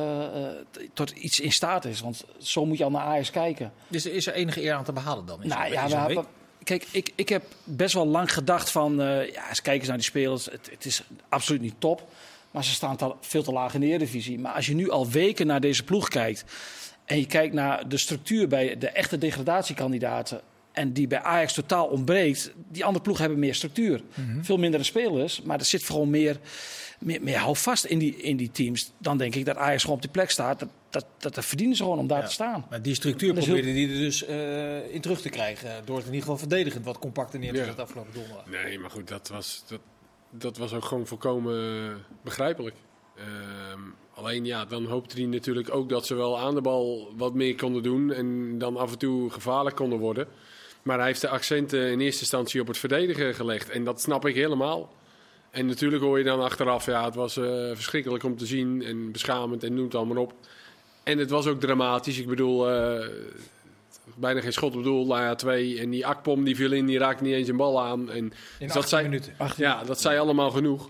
tot iets in staat is. Want zo moet je al naar Ajax kijken. Dus er is er enige eer aan te behalen dan? Nou ja, we kijk, ik, ik heb best wel lang gedacht van, eh, ja, eens kijken eens naar die spelers. Het, het is absoluut niet top, maar ze staan veel te laag in de Eredivisie. Maar als je nu al weken naar deze ploeg kijkt en je kijkt naar de structuur bij de echte degradatiekandidaten en die bij Ajax totaal ontbreekt, die andere ploegen hebben meer structuur. Veel mindere spelers, maar er zit gewoon meer, meer, meer houvast in die, in die teams. Dan denk ik dat Ajax gewoon op die plek staat. Dat, dat, dat, dat verdienen ze gewoon om daar Ja. te staan. Maar die structuur probeerde die er dus eh, in terug te krijgen. Door het in ieder geval verdedigend wat compacter neer te Ja. zetten afgelopen donderdag. Nee, maar goed, dat was, dat, dat was ook gewoon volkomen begrijpelijk. Ehm, alleen ja, dan hoopte hij natuurlijk ook dat ze wel aan de bal wat meer konden doen. En dan af en toe gevaarlijk konden worden. Maar hij heeft de accenten in eerste instantie op het verdedigen gelegd. En dat snap ik helemaal. En natuurlijk hoor je dan achteraf, ja, het was eh, verschrikkelijk om te zien. En beschamend en noem het allemaal op. En het was ook dramatisch. Ik bedoel, eh, bijna geen schot op doel. Nou ja, twee. En die Akpom die viel in, die raakte niet eens een bal aan. En In dat 18 zei- minuten. ja, dat zei allemaal genoeg.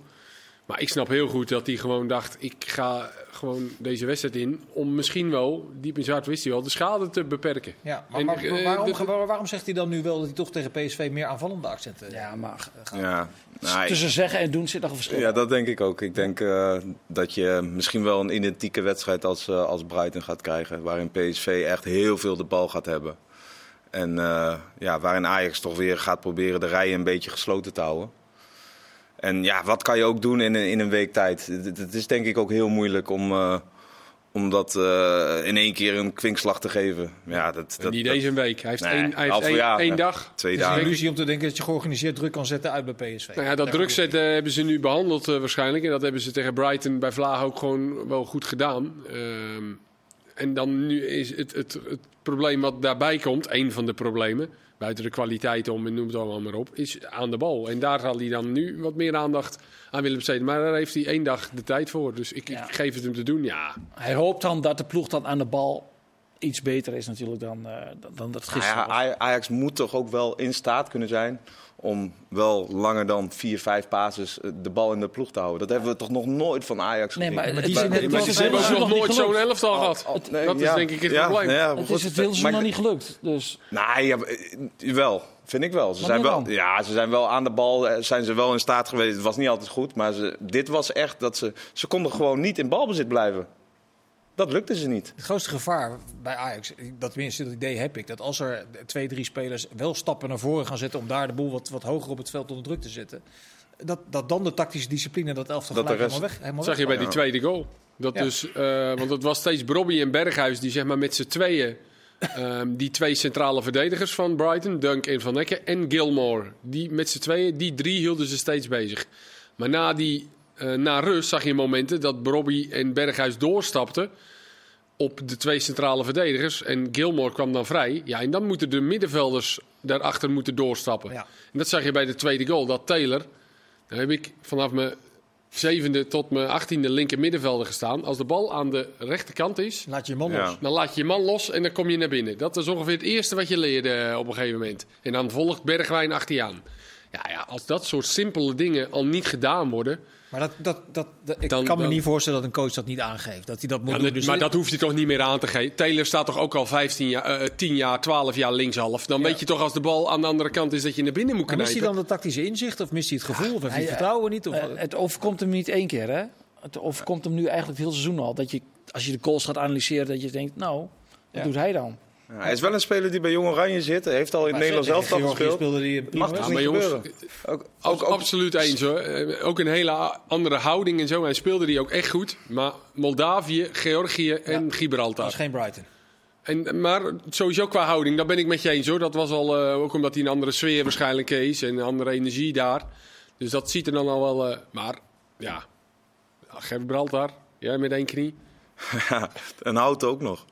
Maar ik snap heel goed dat hij gewoon dacht: ik ga gewoon deze wedstrijd in. Om misschien wel, diep in zijn hart wist hij wel, de schade te beperken. Ja, maar, En, maar- eh, waarom, de- waarom zegt hij dan nu wel dat hij toch tegen PSV meer aanvallende accenten Ja, maar gaat? Ja, nou, tussen zeggen en doen zit nog een verschil. Ja, dat denk ik ook. Ik denk eh, dat je misschien wel een identieke wedstrijd als, eh, als Brighton gaat krijgen. Waarin PSV echt heel veel de bal gaat hebben. En eh, ja, waarin Ajax toch weer gaat proberen de rijen een beetje gesloten te houden. En ja, wat kan je ook doen in, een- in een week tijd? Het, is denk ik ook heel moeilijk om, eh, om dat eh, in één keer een kwinkslag te geven. Ja, dat, dat, niet dat- deze week. Hij heeft Nee, één, hij heeft één, jaar, één ja. dag. twee Het is een dagen. illusie om te denken dat je georganiseerd druk kan zetten uit bij PSV. Nou ja, dat druk zetten hebben ze nu behandeld eh, waarschijnlijk. En dat hebben ze tegen Brighton bij Vlaag ook gewoon wel goed gedaan. Ehm, en dan nu is het, het, het probleem wat daarbij komt, één van de problemen, buiten de kwaliteit om en noem het allemaal maar op, is aan de bal. En daar zal hij dan nu wat meer aandacht aan willen besteden. Maar daar heeft hij één dag de tijd voor. Dus ik, Ja. ik geef het hem te doen, ja. Hij hoopt dan dat de ploeg dan aan de bal iets beter is natuurlijk dan, eh, dan- dat Nou gisteren ja, was. Aj- Ajax moet toch ook wel in staat kunnen zijn om wel langer dan vier, vijf bases eh, de bal in de ploeg te houden. Dat hebben we toch nog nooit van Ajax Nee, gezien. maar Maar het die zijn het het hebben nog nooit zo'n elftal gehad. Oh, nee, dat is ja. denk ik het Ja, probleem. ja, Het is het wil ze maar- nog niet gelukt. Dus Nee, ja, eh, wel. Vind ik wel. Ze zijn wel, ja, ze zijn wel aan de bal. Zijn ze wel in staat geweest. Het was niet altijd goed, maar ze, dit was echt dat ze. Ze konden gewoon niet in balbezit blijven. Dat lukte ze niet. Het grootste gevaar bij Ajax, dat tenminste dat idee heb ik, dat als er twee, drie spelers wel stappen naar voren gaan zetten om daar de boel wat, wat hoger op het veld onder druk te zetten, dat, dat dan de tactische discipline dat elftal Dat de gelijk rest- helemaal weg. Helemaal Dat zag je bij die tweede goal. Dat Ja. dus, eh, want het was steeds Brobby en Berghuis die zeg maar met z'n tweeën... ehm, die twee centrale verdedigers van Brighton, Dunk en Van Hekken en Gilmore. Die met z'n tweeën, die drie hielden ze steeds bezig. Maar na, die, eh, na rust zag je momenten dat Brobby en Berghuis doorstapten op de twee centrale verdedigers. En Gilmore kwam dan vrij. Ja, en dan moeten de middenvelders daarachter moeten doorstappen. Ja. En dat zag je bij de tweede goal. Dat Taylor, daar heb ik vanaf mijn zevende tot mijn achttiende linker middenvelder gestaan. Als de bal aan de rechterkant is, Laat je man Ja. los. dan laat je je man los en dan kom je naar binnen. Dat is ongeveer het eerste wat je leerde eh, op een gegeven moment. En dan volgt Bergwijn achter je aan. Ja, ja, als dat soort simpele dingen al niet gedaan worden... Maar dat, dat, dat, dat- ik Dan- kan me dan- niet voorstellen dat een coach dat niet aangeeft. Dat hij dat moet Ja, doen. dat- Dus maar dit- dat hoeft hij toch niet meer aan te geven. Taylor staat toch ook al 15 jaar, eh, 10 jaar, 12 jaar linkshalf. Dan Ja. weet je toch als de bal aan de andere kant is dat je naar binnen moet Maar mist hij dan de tactische inzicht of mist hij het gevoel of heeft hij het vertrouwen niet? Of, Eh, het overkomt hem niet één keer, hè? Het overkomt hem nu eigenlijk het hele seizoen al. Dat je, als je de goals gaat analyseren, dat je denkt, nou, wat Ja. doet hij dan? Ja, hij is wel een speler die bij Jong Oranje zit. Hij heeft al in het Maar Nederlands tegen elftal Georgië gespeeld. speelde een Mag toch Ja, niet maar jongens? Ook, Ook, absoluut eens hoor. Eh, Ook een hele andere houding en zo. Hij speelde die ook echt goed. Maar Moldavië, Georgië en dat Gibraltar. is geen Brighton. En, maar sowieso qua houding, daar ben ik met je eens hoor. Dat was al, eh, ook omdat hij een andere sfeer waarschijnlijk is en een andere energie daar. Dus dat ziet er dan al wel... eh, maar ja, Gibraltar, jij met één knie. en houdt ook nog.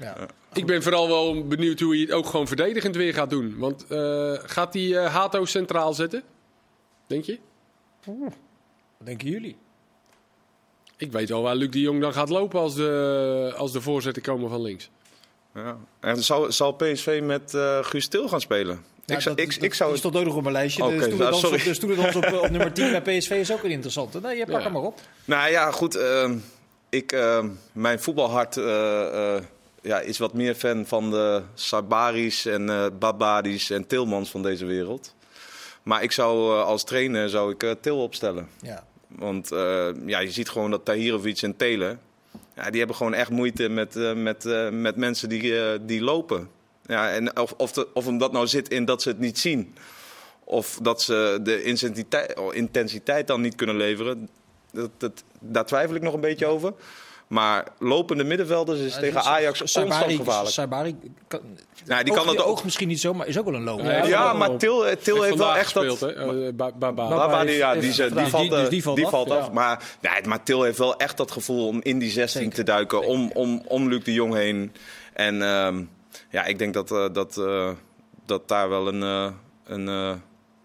Ja. Ik ben vooral wel benieuwd hoe hij het ook gewoon verdedigend weer gaat doen. Want eh, gaat hij eh, Hato centraal zetten? Denk je? Wat denken jullie? Ik weet wel waar Luc de Jong dan gaat lopen als de, als de voorzetten komen van links. Ja. En zal, zal PSV met eh Guus Til gaan spelen? Ja, ik, zou, dat- ik, dat- ik zou dat stond ook nog op mijn lijstje. Oké, de nou, sorry. op, de stoelendans op, op nummer 10 bij PSV is ook een interessante. Nee, je pak Ja. hem maar op. Nou ja, goed. ehm, ik, ehm, mijn voetbalhart eh, eh, ja, is wat meer fan van de Sabaris en eh Babadis en Tilmans van deze wereld. Maar ik zou eh, als trainer zou ik eh, Til opstellen. Ja. Want ja, je ziet gewoon dat Tahirovic en Telen... Ja, die hebben gewoon echt moeite met, met, met mensen die, die lopen. Ja, en of, of, de- of hem dat nou zit in dat ze het niet zien... of dat ze de intensiteit, intensiteit dan niet kunnen leveren... Dat, dat, daar twijfel ik nog een beetje over. Maar lopende middenvelders is tegen Ajax constant gevaarlijk. Sabari kan, Nou, die kan het ook. oog misschien niet zo, maar is ook wel een loper. Ja, maar. Til, eh, Til heeft wel echt dat... gespeeld, Baba. Die, valt, Die- dus die valt die af, valt ja. af. Maar, nee, maar Til heeft wel echt dat gevoel om in die 16 Zeker. te duiken, Zeker. om, om, om Luc de Jong heen. En ehm, ja, ik denk dat, eh, dat, eh, dat daar wel een, eh, een, eh,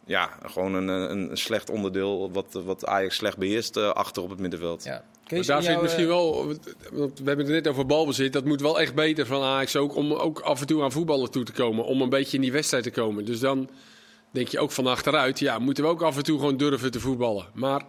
ja, gewoon een, een, slecht onderdeel, wat, wat Ajax slecht beheerst, eh, achter op het middenveld. Ja. Kees, daar zit jouw, misschien eh, wel, want we hebben het net over balbezit. Dat moet wel echt beter van Ajax ook, om ook af en toe aan voetballen toe te komen. Om een beetje in die wedstrijd te komen. Dus dan denk je ook van achteruit, ja, moeten we ook af en toe gewoon durven te voetballen. Maar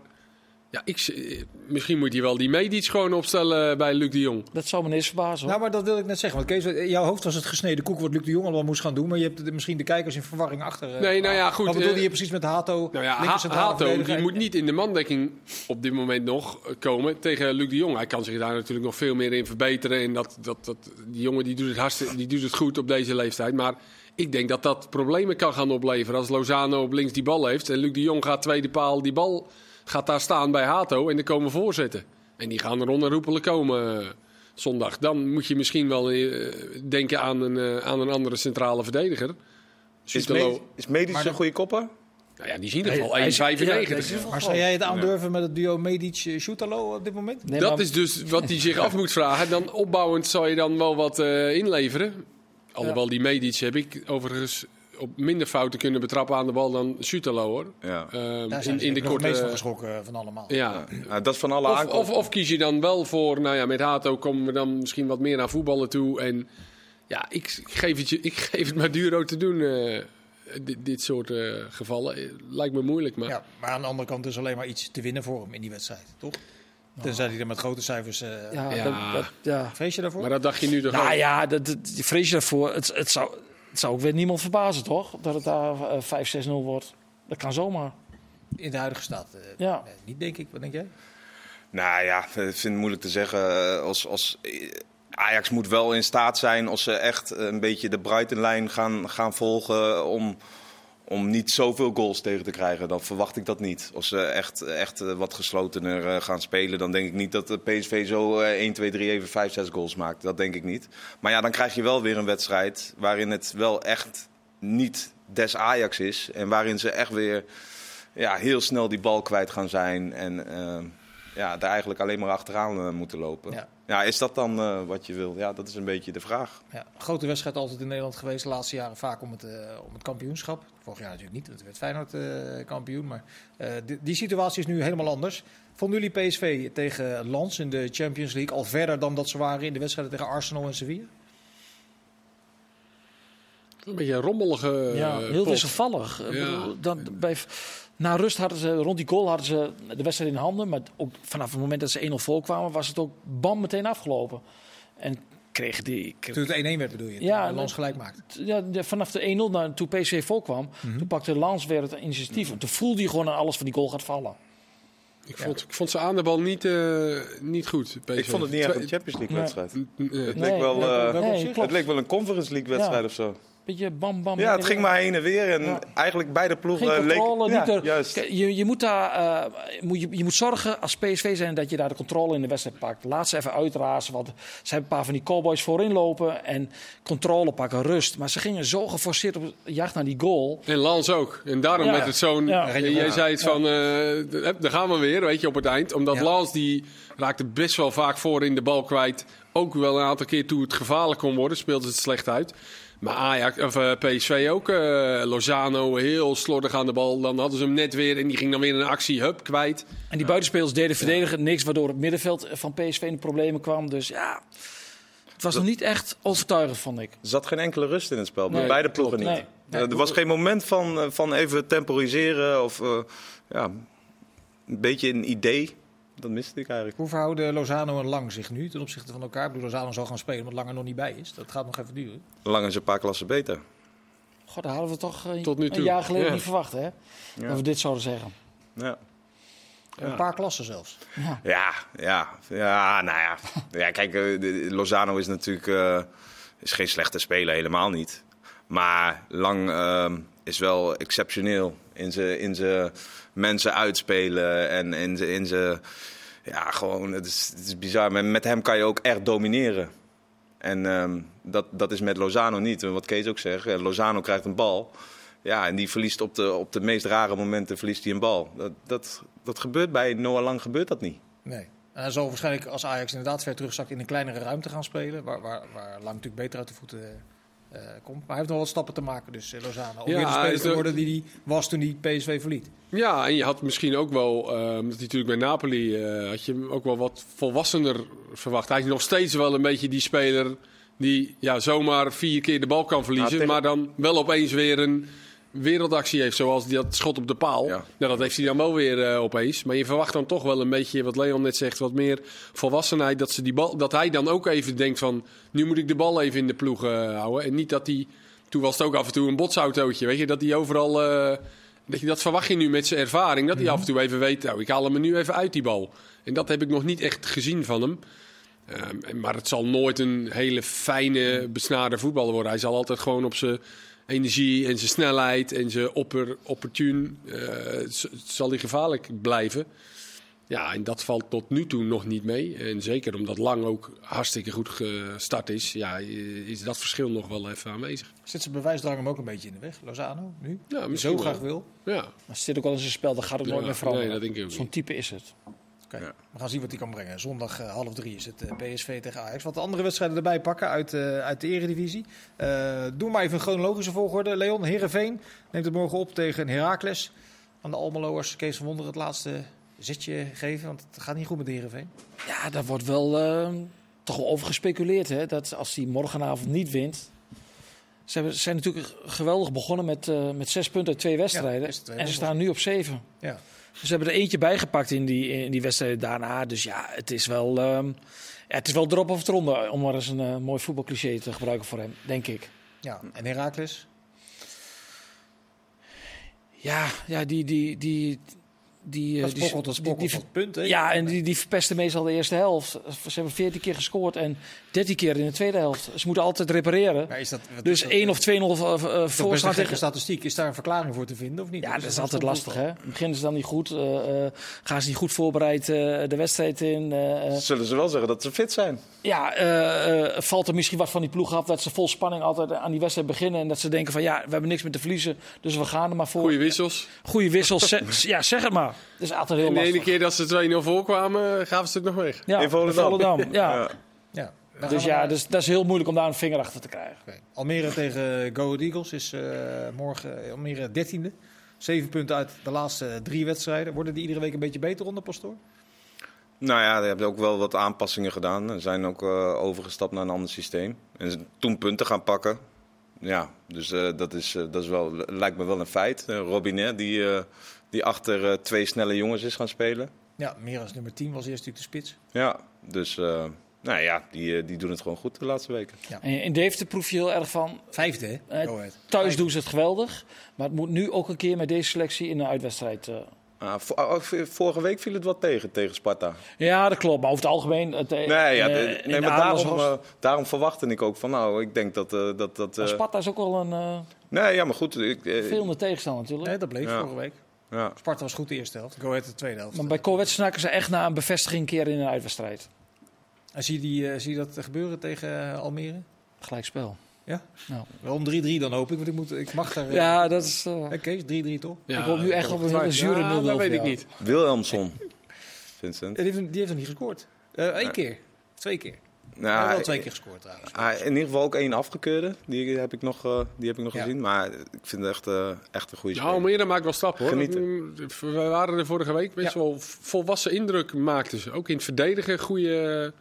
Ja, ik, eh, misschien moet hij wel die Medic gewoon opstellen bij Luc de Jong. Dat zou me niet eens verbazen. hoor. Nou, maar dat wil ik net zeggen. Want Kees, in jouw hoofd was het gesneden koek wat Luc de Jong allemaal moest gaan doen. Maar je hebt de- misschien de kijkers in verwarring achter. eh, Nee, nou ja, goed, Wat bedoelde eh, je precies met Hato? Nou ja, Ha- Hato die moet niet in de mandekking op dit moment nog eh, komen tegen Luc de Jong. Hij kan zich daar natuurlijk nog veel meer in verbeteren. En dat, dat, dat, die jongen die doet, het hartstikke, die doet het goed op deze leeftijd. Maar ik denk dat dat problemen kan gaan opleveren als Lozano op links die bal heeft. En Luc de Jong gaat tweede paal, die bal gaat daar staan bij Hato. En er komen voorzetten. En die gaan er onherroepelijk komen eh, zondag. Dan moet je misschien wel eh, denken aan een, eh, aan een andere centrale verdediger. Is, is Medisch Maar een de- goede kopper? Nou ja, die zien er is- 1,95. ja, is Maar zou jij het aandurven met het duo Medic-Shootalo op dit moment? Nee, dat maar- is dus wat hij zich af moet vragen. Dan opbouwend zou je dan wel wat eh, inleveren. Alhoewel die Medic heb ik overigens op minder fouten kunnen betrappen aan de bal dan Sutalo hoor. Ja. Ehm, Daar in, zijn in de het meest van korte. geschrokken van allemaal. Ja. Nou, dat is van alle Of, aankomsten. of, of kies je dan wel voor, nou ja, met Hato komen we dan misschien wat meer naar voetballen toe. En ja, ik, ik geef, het je, ik geef het maar Duro te doen, eh, dit, dit soort eh, gevallen. Eh, Lijkt me moeilijk, maar Ja, maar aan de andere kant is alleen maar iets te winnen voor hem in die wedstrijd, toch? Tenzij hij er met grote cijfers... eh Ja, Ja. dat- dat- ja. Vrees je daarvoor? Maar dat dacht je nu toch Nou ook? ja, dat, vrees je daarvoor. Het, het, zou, het zou ook weer niemand verbazen, toch? Dat het daar eh, 5-6-0 wordt. Dat kan zomaar. In de huidige staat. eh, Ja. nee, niet denk ik. Wat denk jij? Nou ja, ik vind het moeilijk te zeggen. Eh, Als, als, eh, Ajax moet wel in staat zijn als ze echt een beetje de Brighton-lijn gaan, gaan volgen om, om niet zoveel goals tegen te krijgen. Dan verwacht ik dat niet. Als ze echt, echt eh, wat geslotener eh, gaan spelen, dan denk ik niet dat de PSV zo eh, 1, 2, 3 even 5, 6 goals maakt. Dat denk ik niet. Maar ja, dan krijg je wel weer een wedstrijd waarin het wel echt niet des Ajax is. En waarin ze echt weer ja, heel snel die bal kwijt gaan zijn. En eh, ja, daar eigenlijk alleen maar achteraan eh, moeten lopen. Ja. is dat dan eh, wat je wil? Ja, dat is een beetje de vraag. Ja, grote wedstrijd altijd in Nederland geweest. De laatste jaren vaak om het, eh, om het kampioenschap. Vorig jaar natuurlijk niet, want het werd Feyenoord eh, kampioen. Maar eh, die, die situatie is nu helemaal anders. Vonden jullie PSV tegen Lens in de Champions League al verder dan dat ze waren in de wedstrijden tegen Arsenal en Sevilla? Een beetje een rommelige ja, heel pot. wisselvallig. Ik Ja. bedoel, Dan, bij, na rust hadden ze, rond die goal hadden ze de wedstrijd in handen. Maar ook vanaf het moment dat ze 1-0 voorkwamen, was het ook bam meteen afgelopen. En kregen die... Toen het 1-1 werd bedoel je? Ja, Lens gelijk maakte. Ja, de- vanaf de 1-0 naar toen PSV voorkwam, toen pakte Lans weer het initiatief. Toen voelde hij gewoon aan alles van die goal gaat vallen. Ik vond, ik vond ze aan de bal niet, eh, niet goed. Ik vond het niet echt een Champions League wedstrijd. Het Nee, leek wel, nee, eh, nee, het leek wel een Conference League wedstrijd Ja. of zo. Beetje bam, bam. Ja, het ging maar heen en weer. En Ja. eigenlijk beide ploegen Geen controle. Ja, niet er- juist. Je, je, moet daar, eh, moet, je, je moet zorgen als PSV zijn dat je daar de controle in de wedstrijd pakt. Laat ze even uitrazen. Want ze hebben een paar van die cowboys voorin lopen. En controle pakken, rust. Maar ze gingen zo geforceerd op jacht naar die goal. En Lans ook. En daarom Ja. werd het zo'n... Ja. Jij zei het van, eh, daar gaan we weer, weet je, op het eind. Omdat Ja. Lans, die raakte best wel vaak voor in de bal kwijt. Ook wel een aantal keer toen het gevaarlijk kon worden, speelde het slecht uit. Maar Ajax, of eh, PSV ook. eh, Lozano heel slordig aan de bal. Dan hadden ze hem net weer en die ging dan weer in een actie, hup, kwijt. En die buitenspelers deden verdedigen niks. Waardoor het middenveld van PSV in de problemen kwam. Dus ja, het was nog niet echt overtuigend, vond ik. Er zat geen enkele rust in het spel. Bij beide ploegen niet. Nee. Eh, er was geen moment van, eh, van even temporiseren of eh, ja, een beetje een idee. Dat miste ik eigenlijk. Hoe verhouden Lozano en Lang zich nu ten opzichte van elkaar? Ik bedoel, Lozano zal gaan spelen, omdat Lang er nog niet bij is. Dat gaat nog even duren. Lang is een paar klassen beter. God, dat hadden we toch eh, Tot nu een jaar geleden Ja. niet verwacht, hè? Dat we dit zouden zeggen. Ja. Een paar klassen zelfs. Ja. Ja, ja, ja, nou ja. ja kijk, eh, Lozano is natuurlijk eh, is geen slechte speler, helemaal niet. Maar Lang ehm, is wel exceptioneel in zijn in zijn mensen uitspelen en in zijn- in zijn... Ja, gewoon, het is, het is bizar. Maar met hem kan je ook echt domineren. En ehm, dat, dat is met Lozano niet. En Wat Kees ook zegt, Lozano krijgt een bal. Ja, en die verliest op de, op de meest rare momenten verliest hij een bal. Dat, dat, dat gebeurt bij Noah Lang gebeurt dat niet. Nee. En zal waarschijnlijk als Ajax inderdaad ver terugzakt in een kleinere ruimte gaan spelen. Waar, waar, waar Lang natuurlijk beter uit de voeten komt. Maar hij heeft nog wat stappen te maken, dus eh, Lozano. Om Ja, weer de speler te de- worden die hij was toen hij PSV verliet. Ja, en je had misschien ook wel, eh, hij natuurlijk bij Napoli, eh, had je hem ook wel wat volwassener verwacht. Hij is nog steeds wel een beetje die speler die ja, zomaar vier keer de bal kan verliezen, maar dan wel opeens weer een wereldactie heeft, zoals die dat schot op de paal. Ja. Nou, dat heeft hij dan wel weer eh, opeens. Maar je verwacht dan toch wel een beetje, wat Leon net zegt, wat meer volwassenheid. Dat, ze die bal, dat hij dan ook even denkt van, nu moet ik de bal even in de ploeg eh, houden. En niet dat hij, toen was het ook af en toe een botsautootje, weet je, dat hij overal... eh, dat, je, dat verwacht je nu met zijn ervaring. Dat hij af en toe even weet, nou, ik haal hem er nu even uit die bal. En dat heb ik nog niet echt gezien van hem. Ehm, maar het zal nooit een hele fijne, besnade voetballer worden. Hij zal altijd gewoon op zijn energie en zijn snelheid en zijn opper, opportun... eh, zal hij gevaarlijk blijven. Ja, en dat valt tot nu toe nog niet mee. En zeker omdat Lang ook hartstikke goed gestart is... Ja, is dat verschil nog wel even aanwezig. Zit zijn bewijsdrang hem ook een beetje in de weg? Lozano, nu? Ja, Zo misschien graag wel. wil. Ja, Maar het zit ook al in zijn spel, dat gaat ook nooit Ja, meer veranderen. nee, dat denk ik ook Zo'n type is het. Ja. we gaan zien wat hij kan brengen. Zondag eh, half drie is het eh, PSV tegen Ajax. Wat de andere wedstrijden erbij pakken uit, eh, uit de eredivisie. Eh doe maar even een chronologische volgorde. Leon, Herenveen neemt het morgen op tegen Heracles. Aan de Almeloers, Kees van Wonder het laatste zetje geven. Want het gaat niet goed met de Herenveen. Ja, daar wordt wel eh, toch wel over gespeculeerd. Hè? Dat als hij morgenavond niet wint. Ze hebben, zijn natuurlijk geweldig begonnen met, eh, met zes punten uit twee wedstrijden. twee en ze staan nu op zeven. Ja. Dus ze hebben er eentje bijgepakt in die, in die wedstrijden daarna. Dus ja, het is wel, ehm, ja, het is wel drop of ronde. Om maar eens een eh, mooi voetbalcliché te gebruiken voor hem, denk ik. ja. En Heracles? Ja, ja die, die, die, die, eh, Dat die, spokkelt, dat die- spokkelt die- tot punten. Ja, en die, die verpesten meestal de eerste helft. Ze hebben 14 keer gescoord en 13 keer in de tweede helft. Ze moeten altijd repareren. Maar is dat, wat Dus is dat, 1 eh, of 2-0 uh, voorstaan tegen... statistiek. Is daar een verklaring voor te vinden of niet? Ja, dat is altijd lastig, hè? Beginnen ze dan niet goed? eh, eh, gaan ze niet goed voorbereid eh, de wedstrijd in? eh, eh, Zullen ze wel zeggen dat ze fit zijn? ja, valt er misschien wat van die ploeg af dat ze vol spanning altijd aan die wedstrijd beginnen en dat ze denken van ja, we hebben niks meer te verliezen, dus we gaan er maar voor. goede wissels. Goeie wissels, ja, zeg het maar. Is altijd heel En de ene keer dat ze 2-0 voorkwamen, gaven ze het nog weg. Ja, In Volendam. Volendam, ja. Ja. Ja. Dan Dus ja, dus, dat is heel moeilijk om daar een vinger achter te krijgen. Almere tegen Go Ahead Eagles is eh, morgen eh, Almere 13e. Zeven punten uit de laatste drie wedstrijden. Worden die iedere week een beetje beter onder Pastoor? Nou ja, ze hebben ook wel wat aanpassingen gedaan. En zijn ook eh, overgestapt naar een ander systeem. En ze toen punten gaan pakken. Ja, dus eh, dat, is, eh, dat is wel, lijkt me wel een feit. Uh, Robinet, die, eh, die achter eh, twee snelle jongens is gaan spelen. Ja, meer als nummer 10 was eerst natuurlijk de spits. Ja, dus eh, nou ja, die, eh, die doen het gewoon goed de laatste weken. En in Deventer proef je heel erg van, Vijfde, hè? Eh, thuis doen ze het geweldig, maar het moet nu ook een keer met deze selectie in een uitwedstrijd. eh. Ah, ah, v- vorige week viel het wat tegen, tegen Sparta. Ja, dat klopt, maar over het algemeen... Het, Nee, ja, de- maar daarom, was- eh, daarom verwachtte ik ook van, nou, ik denk dat... eh, dat, dat eh, Sparta is ook wel een eh nee, ja, maar goed. Ik, veel tegenstander natuurlijk. Nee, dat bleef Ja. vorige week. Ja. Sparta was goed de eerste helft. Go Ahead de tweede helft. Maar bij Corvette snakken ze echt naar een bevestiging keer in een uitwedstrijd. En zie je, die, eh, zie je dat gebeuren tegen eh, Almere? Gelijkspel. Ja? Nou. Wel om 3-3 dan hoop ik, want ik, moet, ik mag daar... eh, Ja, dat is... Hè, Kees, 3-3 toch? Ja, ik hoop nu echt op een hele zure 0-0 dat weet ik niet. Wilhelmsson, Vincent. Die heeft, die heeft nog niet gescoord. Eén keer. Twee keer. Nou, Ja, wel hij- twee keer gescoord trouwens. hij- in ieder geval ook één afgekeurde. Die heb ik nog, eh, die heb ik nog Ja. gezien. Maar ik vind het echt, eh, echt een goede Ja, speler. Almere maakt wel stap hoor. Genieten. We waren er vorige week best Ja. wel volwassen indruk maakten ze. Ook in het verdedigen goede,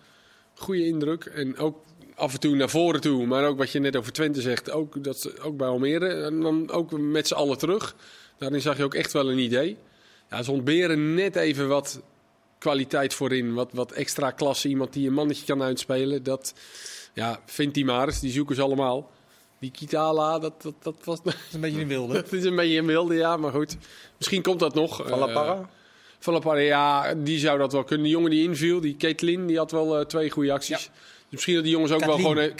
goede indruk. En ook af en toe naar voren toe. Maar ook wat je net over Twente zegt. Ook, dat, ze- ook bij Almere. En dan ook met z'n allen terug. Daarin zag je ook echt wel een idee. Ja, ze ontberen net even wat kwaliteit voorin. Wat, wat extra klasse. Iemand die een mannetje kan uitspelen. Dat ja, vindt die maar eens. Die zoeken ze allemaal. Die Kitala, dat, dat, dat was... Dat is een beetje een wilde. Het is een beetje een wilde, ja, maar goed. Misschien komt dat nog. Van La Eh, Parra? Van La Parra, ja, die zou dat wel kunnen. Die jongen die inviel, die Caitlin, die had wel eh, twee goede acties. Dus misschien dat die jongens ook Kathleen. wel gewoon... eh,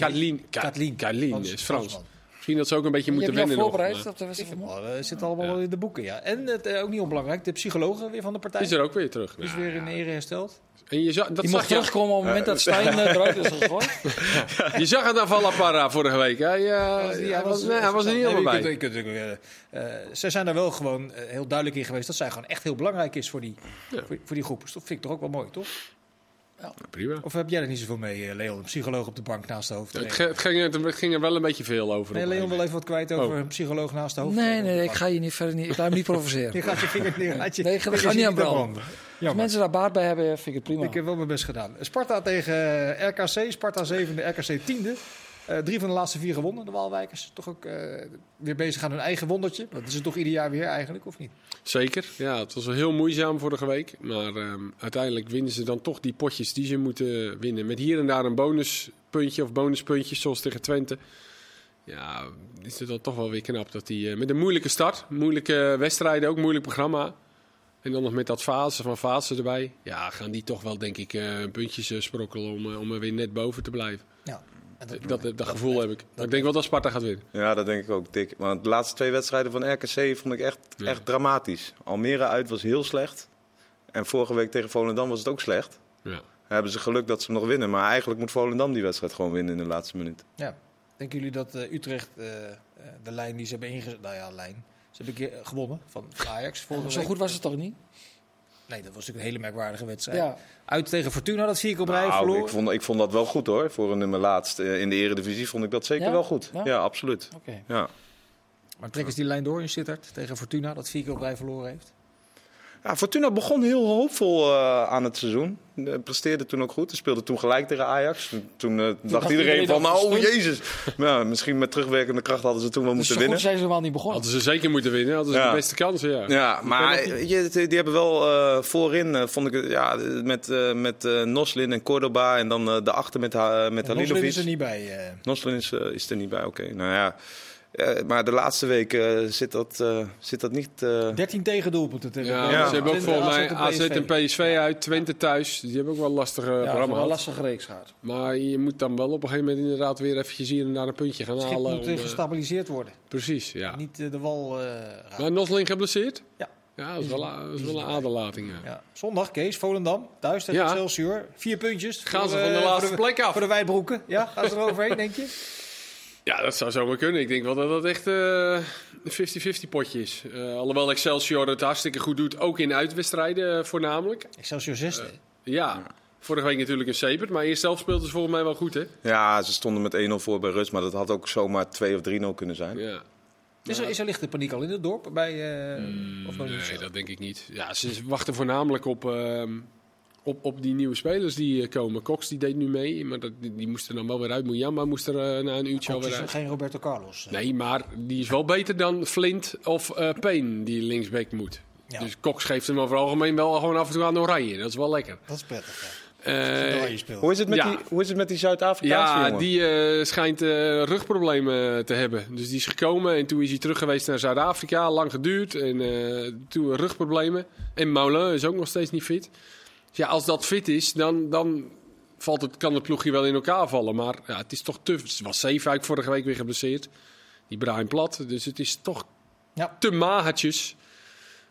Kathleen. Caitlin, Frans- is Frans. Misschien dat ze ook een beetje Je moeten hebt je al wennen nog. voorbereid maar- op de wedstrijd van morgen? Oh, dat zit allemaal wel in de boeken, ja. En het, eh, ook niet onbelangrijk, de psychologen weer van de partij. Is er ook weer terug. is weer in ere hersteld. en je zag, dat Die mocht je, terugkomen op het moment dat Stijn eh, eruit is gegooid. je zag het aan Van La Parra vorige week. Hij, eh, hij was, nee, hij was er niet helemaal bij. eh, eh, Ze zijn daar wel gewoon eh, heel duidelijk in geweest dat zij gewoon echt heel belangrijk is voor die, Ja. voor, voor die groep. Dus dat vind ik toch ook wel mooi, toch? Prima. Of heb jij er niet zoveel mee, eh, Leon? Een psycholoog op de bank naast de hoofd. Het, ging, het ging er wel een beetje veel over. Nee, Leon wil even wat kwijt over Oh. een psycholoog naast de hoofd. Nee, nee, ik ga je niet verder niet, ik laat hem niet provoceren. Je gaat je vinger neer. laat je Nee, ik ga- niet aan branden. Als mensen daar baat bij hebben, vind ik het prima. Ik heb wel mijn best gedaan. Sparta tegen eh, RKC. Sparta 7e, RKC 10e. Eh, drie van de laatste vier gewonnen, de Waalwijkers. Toch ook eh, weer bezig aan hun eigen wondertje. Dat is het toch ieder jaar weer eigenlijk, of niet? Zeker. Ja, het was wel heel moeizaam vorige week. Maar ehm, uiteindelijk winnen ze dan toch die potjes die ze moeten winnen. Met hier en daar een bonuspuntje of bonuspuntjes, zoals tegen Twente. Ja, is het dan toch wel weer knap dat die eh, met een moeilijke start, moeilijke wedstrijden, ook moeilijk programma. En dan nog met dat fase van fase erbij. Ja, gaan die toch wel, denk ik, puntjes sprokkelen om, om er weer net boven te blijven. Ja. Dat, dat, dat, gevoel heb ik. ik denk wel dat Sparta gaat winnen. Ja, dat denk ik ook, dik. Want de laatste twee wedstrijden van RKC vond ik echt, Ja. echt dramatisch. Almere uit was heel slecht. En vorige week tegen Volendam was het ook slecht. Ja. Hebben ze geluk dat ze hem nog winnen. Maar eigenlijk moet Volendam die wedstrijd gewoon winnen in de laatste minuut. Ja. Denken jullie dat eh, Utrecht eh, eh, de lijn die ze hebben ingezet... Nou ja, lijn. Ze hebben een keer gewonnen van Ajax. vorige Zo week. goed was het toch niet? Nee, dat was natuurlijk een hele merkwaardige wedstrijd. Ja. Uit tegen Fortuna, dat vier keer op rij Nou, verloren. ik, vond, ik vond dat wel goed hoor. Voor een nummer laatst eh, in de eredivisie vond ik dat zeker Ja? wel goed. Ja? Ja, absoluut. Oké. Ja. Maar trekken ze die lijn door in Sittard tegen Fortuna, dat vier keer op rij verloren heeft? Ja, Fortuna begon heel hoopvol eh, aan het seizoen. De presteerde toen ook goed. Ze speelde toen gelijk tegen Ajax. Toen eh, dacht dacht iedereen van, nou, stond. jezus. Maar ja, misschien met terugwerkende kracht hadden ze toen wel Dus moeten winnen. zijn ze helemaal niet begonnen. Hadden ze zeker moeten winnen. Hadden ze Ja. de beste kansen, ja. Ja, maar je, die die hebben wel eh, voorin, eh, vond ik, ja, met, eh, met eh, Noslin en Cordoba en dan eh daarachter met, met En Noslin Halilovic. is er niet bij. eh. Noslin is, eh, is er niet bij, oké. Nou ja, Eh, maar de laatste week eh, zit, dat, eh, zit dat niet... eh, 13 tegendoelpunten tegen Ja, Ja. ze hebben ook volgens mij AZ en PSV uit, Twente thuis. Die hebben ook wel lastige ja, programma wel een gehad. lastige reeks gehad. Maar je moet dan wel op een gegeven moment inderdaad weer eventjes hier en daar een puntje gaan Het schip halen. moet om, gestabiliseerd worden. precies, ja. Niet de wal eh. Maar Nosling geblesseerd? Ja. Ja, dat is wel, dat is wel een aderlating. Ja. Ja. Zondag, Kees, Volendam, thuis tegen Ja. Excelsior. Vier puntjes. Gaan voor, ze van de laatste plek af? Voor de wijbroeken. Ja, gaan ze er overheen, denk je? Ja, dat zou zomaar kunnen. Ik denk wel dat dat echt eh, een 50-50 potje is. Eh, alhoewel Excelsior het hartstikke goed doet, ook in uitwedstrijden eh, voornamelijk. Excelsior zesde. Ja, vorige week natuurlijk een Sepert, maar eerst zelf speelde ze volgens mij wel goed, hè? ja, ze stonden met 1-0 voor bij rust, maar dat had ook zomaar 2 of 3-0 kunnen zijn. Ja. Is, er, is er lichte paniek al in het dorp? Bij, eh, of nog niet Nee, zo? dat denk ik niet. Ja, ze wachten voornamelijk op, ehm, op, op die nieuwe spelers die eh, komen. Cox die deed nu mee, maar dat, die, die moest er dan wel weer uit. Mujamba moest er eh, na een uurtje Cox alweer is uit. geen Roberto Carlos. eh. Nee, maar die is wel beter dan Flint of eh Payne, die linksback moet. Ja. Dus Cox geeft hem over het algemeen wel gewoon af en toe aan oranje. Dat is wel lekker. Dat is prettig, ja. Eh. Hoe is het met Ja. die, hoe is het met die Zuid-Afrikaanse ja, jongen? die eh, schijnt eh, rugproblemen te hebben. Dus die is gekomen en toen is hij terug geweest naar Zuid-Afrika. Lang geduurd en eh, toen rugproblemen. En Moulin is ook nog steeds niet fit. Ja, als dat fit is, dan, dan valt het, kan het ploegje wel in elkaar vallen. Maar ja, het is toch te... Het was Zeefuik vorige week weer geblesseerd. Die Brian Plat. Dus het is toch Ja. te magertjes.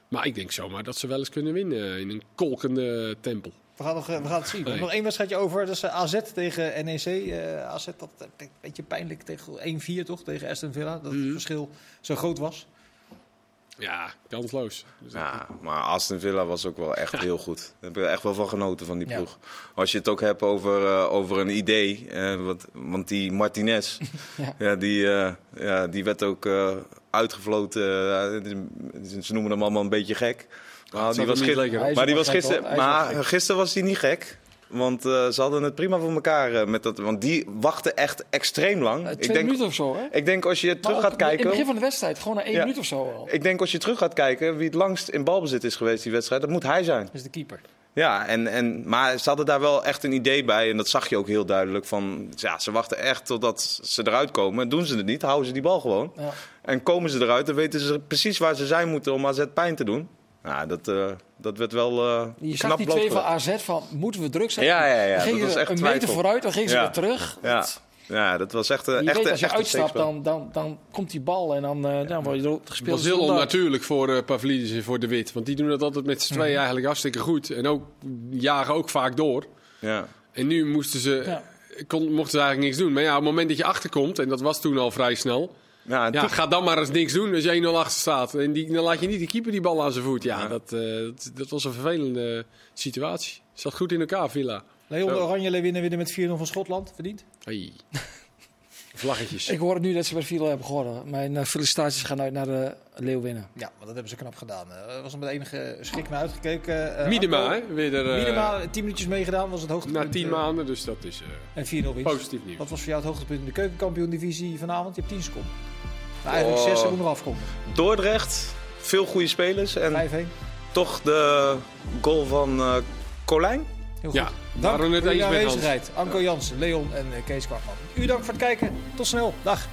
Maar ik denk zomaar dat ze wel eens kunnen winnen in een kolkende tempel. We gaan, nog, eh, we gaan het zien. Nee. nog één wedstrijdje over. Dat is eh, AZ tegen NEC. Eh, AZ, dat een beetje pijnlijk tegen 1-4 toch? Tegen Aston Villa. Dat Mhm. het verschil zo groot was. Ja, kansloos. Dus Ja, maar Aston Villa was ook wel echt heel goed. Daar heb ik echt wel van genoten van die Ja. ploeg. Als je het ook hebt over, eh, over een idee. eh, wat, want die Martinez, ja. die, eh, ja, die werd ook eh, uitgefloten. eh, ze noemen hem allemaal een beetje gek. Maar zat die was, maar die was gisteren, maar gek. gisteren was hij niet gek. Want eh, ze hadden het prima voor elkaar. eh, met dat, want die wachten echt extreem lang. Eh, ik, Twee denk, minuten of zo, hè? ik denk als je Maar terug op- gaat In het kijken. begin van de wedstrijd, gewoon na één Ja. minuut of zo al. Ik denk als je terug gaat kijken wie het langst in balbezit is geweest die wedstrijd, dat moet hij zijn. Dat is de keeper. Ja, en, en, maar ze hadden daar wel echt een idee bij. En dat zag je ook heel duidelijk. Van, ja, ze wachten echt totdat ze eruit komen. En doen ze het niet, houden ze die bal gewoon. Ja. En komen ze eruit, dan weten ze precies waar ze zijn moeten om AZ pijn te doen. Nou, dat, eh, dat werd wel eh Je zag die twee van. AZ van, moeten we druk zetten? Ja, ja, ja. Dan Dat gingen was ze echt een meter vooruit, dan gingen ze Ja. weer terug. Ja. ja, dat was echt, eh, Je echt, weet, als je uitstapt, dan, dan, dan komt die bal en dan, eh, dan word je erop gespeeld. was heel onnatuurlijk voor eh Pavlidis en voor De Wit. Want die doen dat altijd met z'n Mhm. tweeën eigenlijk hartstikke goed. En ook jagen ook vaak door. Ja. En nu moesten ze, Ja. kon, mochten ze eigenlijk niks doen. Maar ja, op het moment dat je achterkomt, en dat was toen al vrij snel. Ja, Ja, ga dan maar eens niks doen als je 1-0 achter staat. En die, dan laat je niet die keeper die bal aan zijn voet. Ja, Dat, eh, dat, dat was een vervelende situatie. Zat goed in elkaar, Villa. Leon de. Oranje winnen winnen met 4-0 van Schotland. Verdiend. Hey. Vlaggetjes. Ik hoor het nu dat ze bij Vilo hebben gewonnen. Mijn eh, felicitaties gaan uit naar de Leeuwinnen. Ja, maar dat hebben ze knap gedaan. Eh, Er was er met enige schrik naar uitgekeken. Eh, Minima, Arco, hè? Weer er, eh, Minima, tien minuutjes meegedaan, was het hoogtepunt. na tien maanden, dus dat is eh, En 4-0 winst. positief nieuws. Wat was voor jou het hoogtepunt in de keukenkampioen-divisie vanavond? Je hebt 10 seconden. Eigenlijk Oh. 6 om eraf komen. Dordrecht, veel goede spelers. En 5-1. toch de goal van eh Colijn. Heel goed. Ja, Dank voor jullie aanwezigheid. Anko Jansen, Leon en eh, Kees Kwakman. U dank voor het kijken. Tot snel. Dag.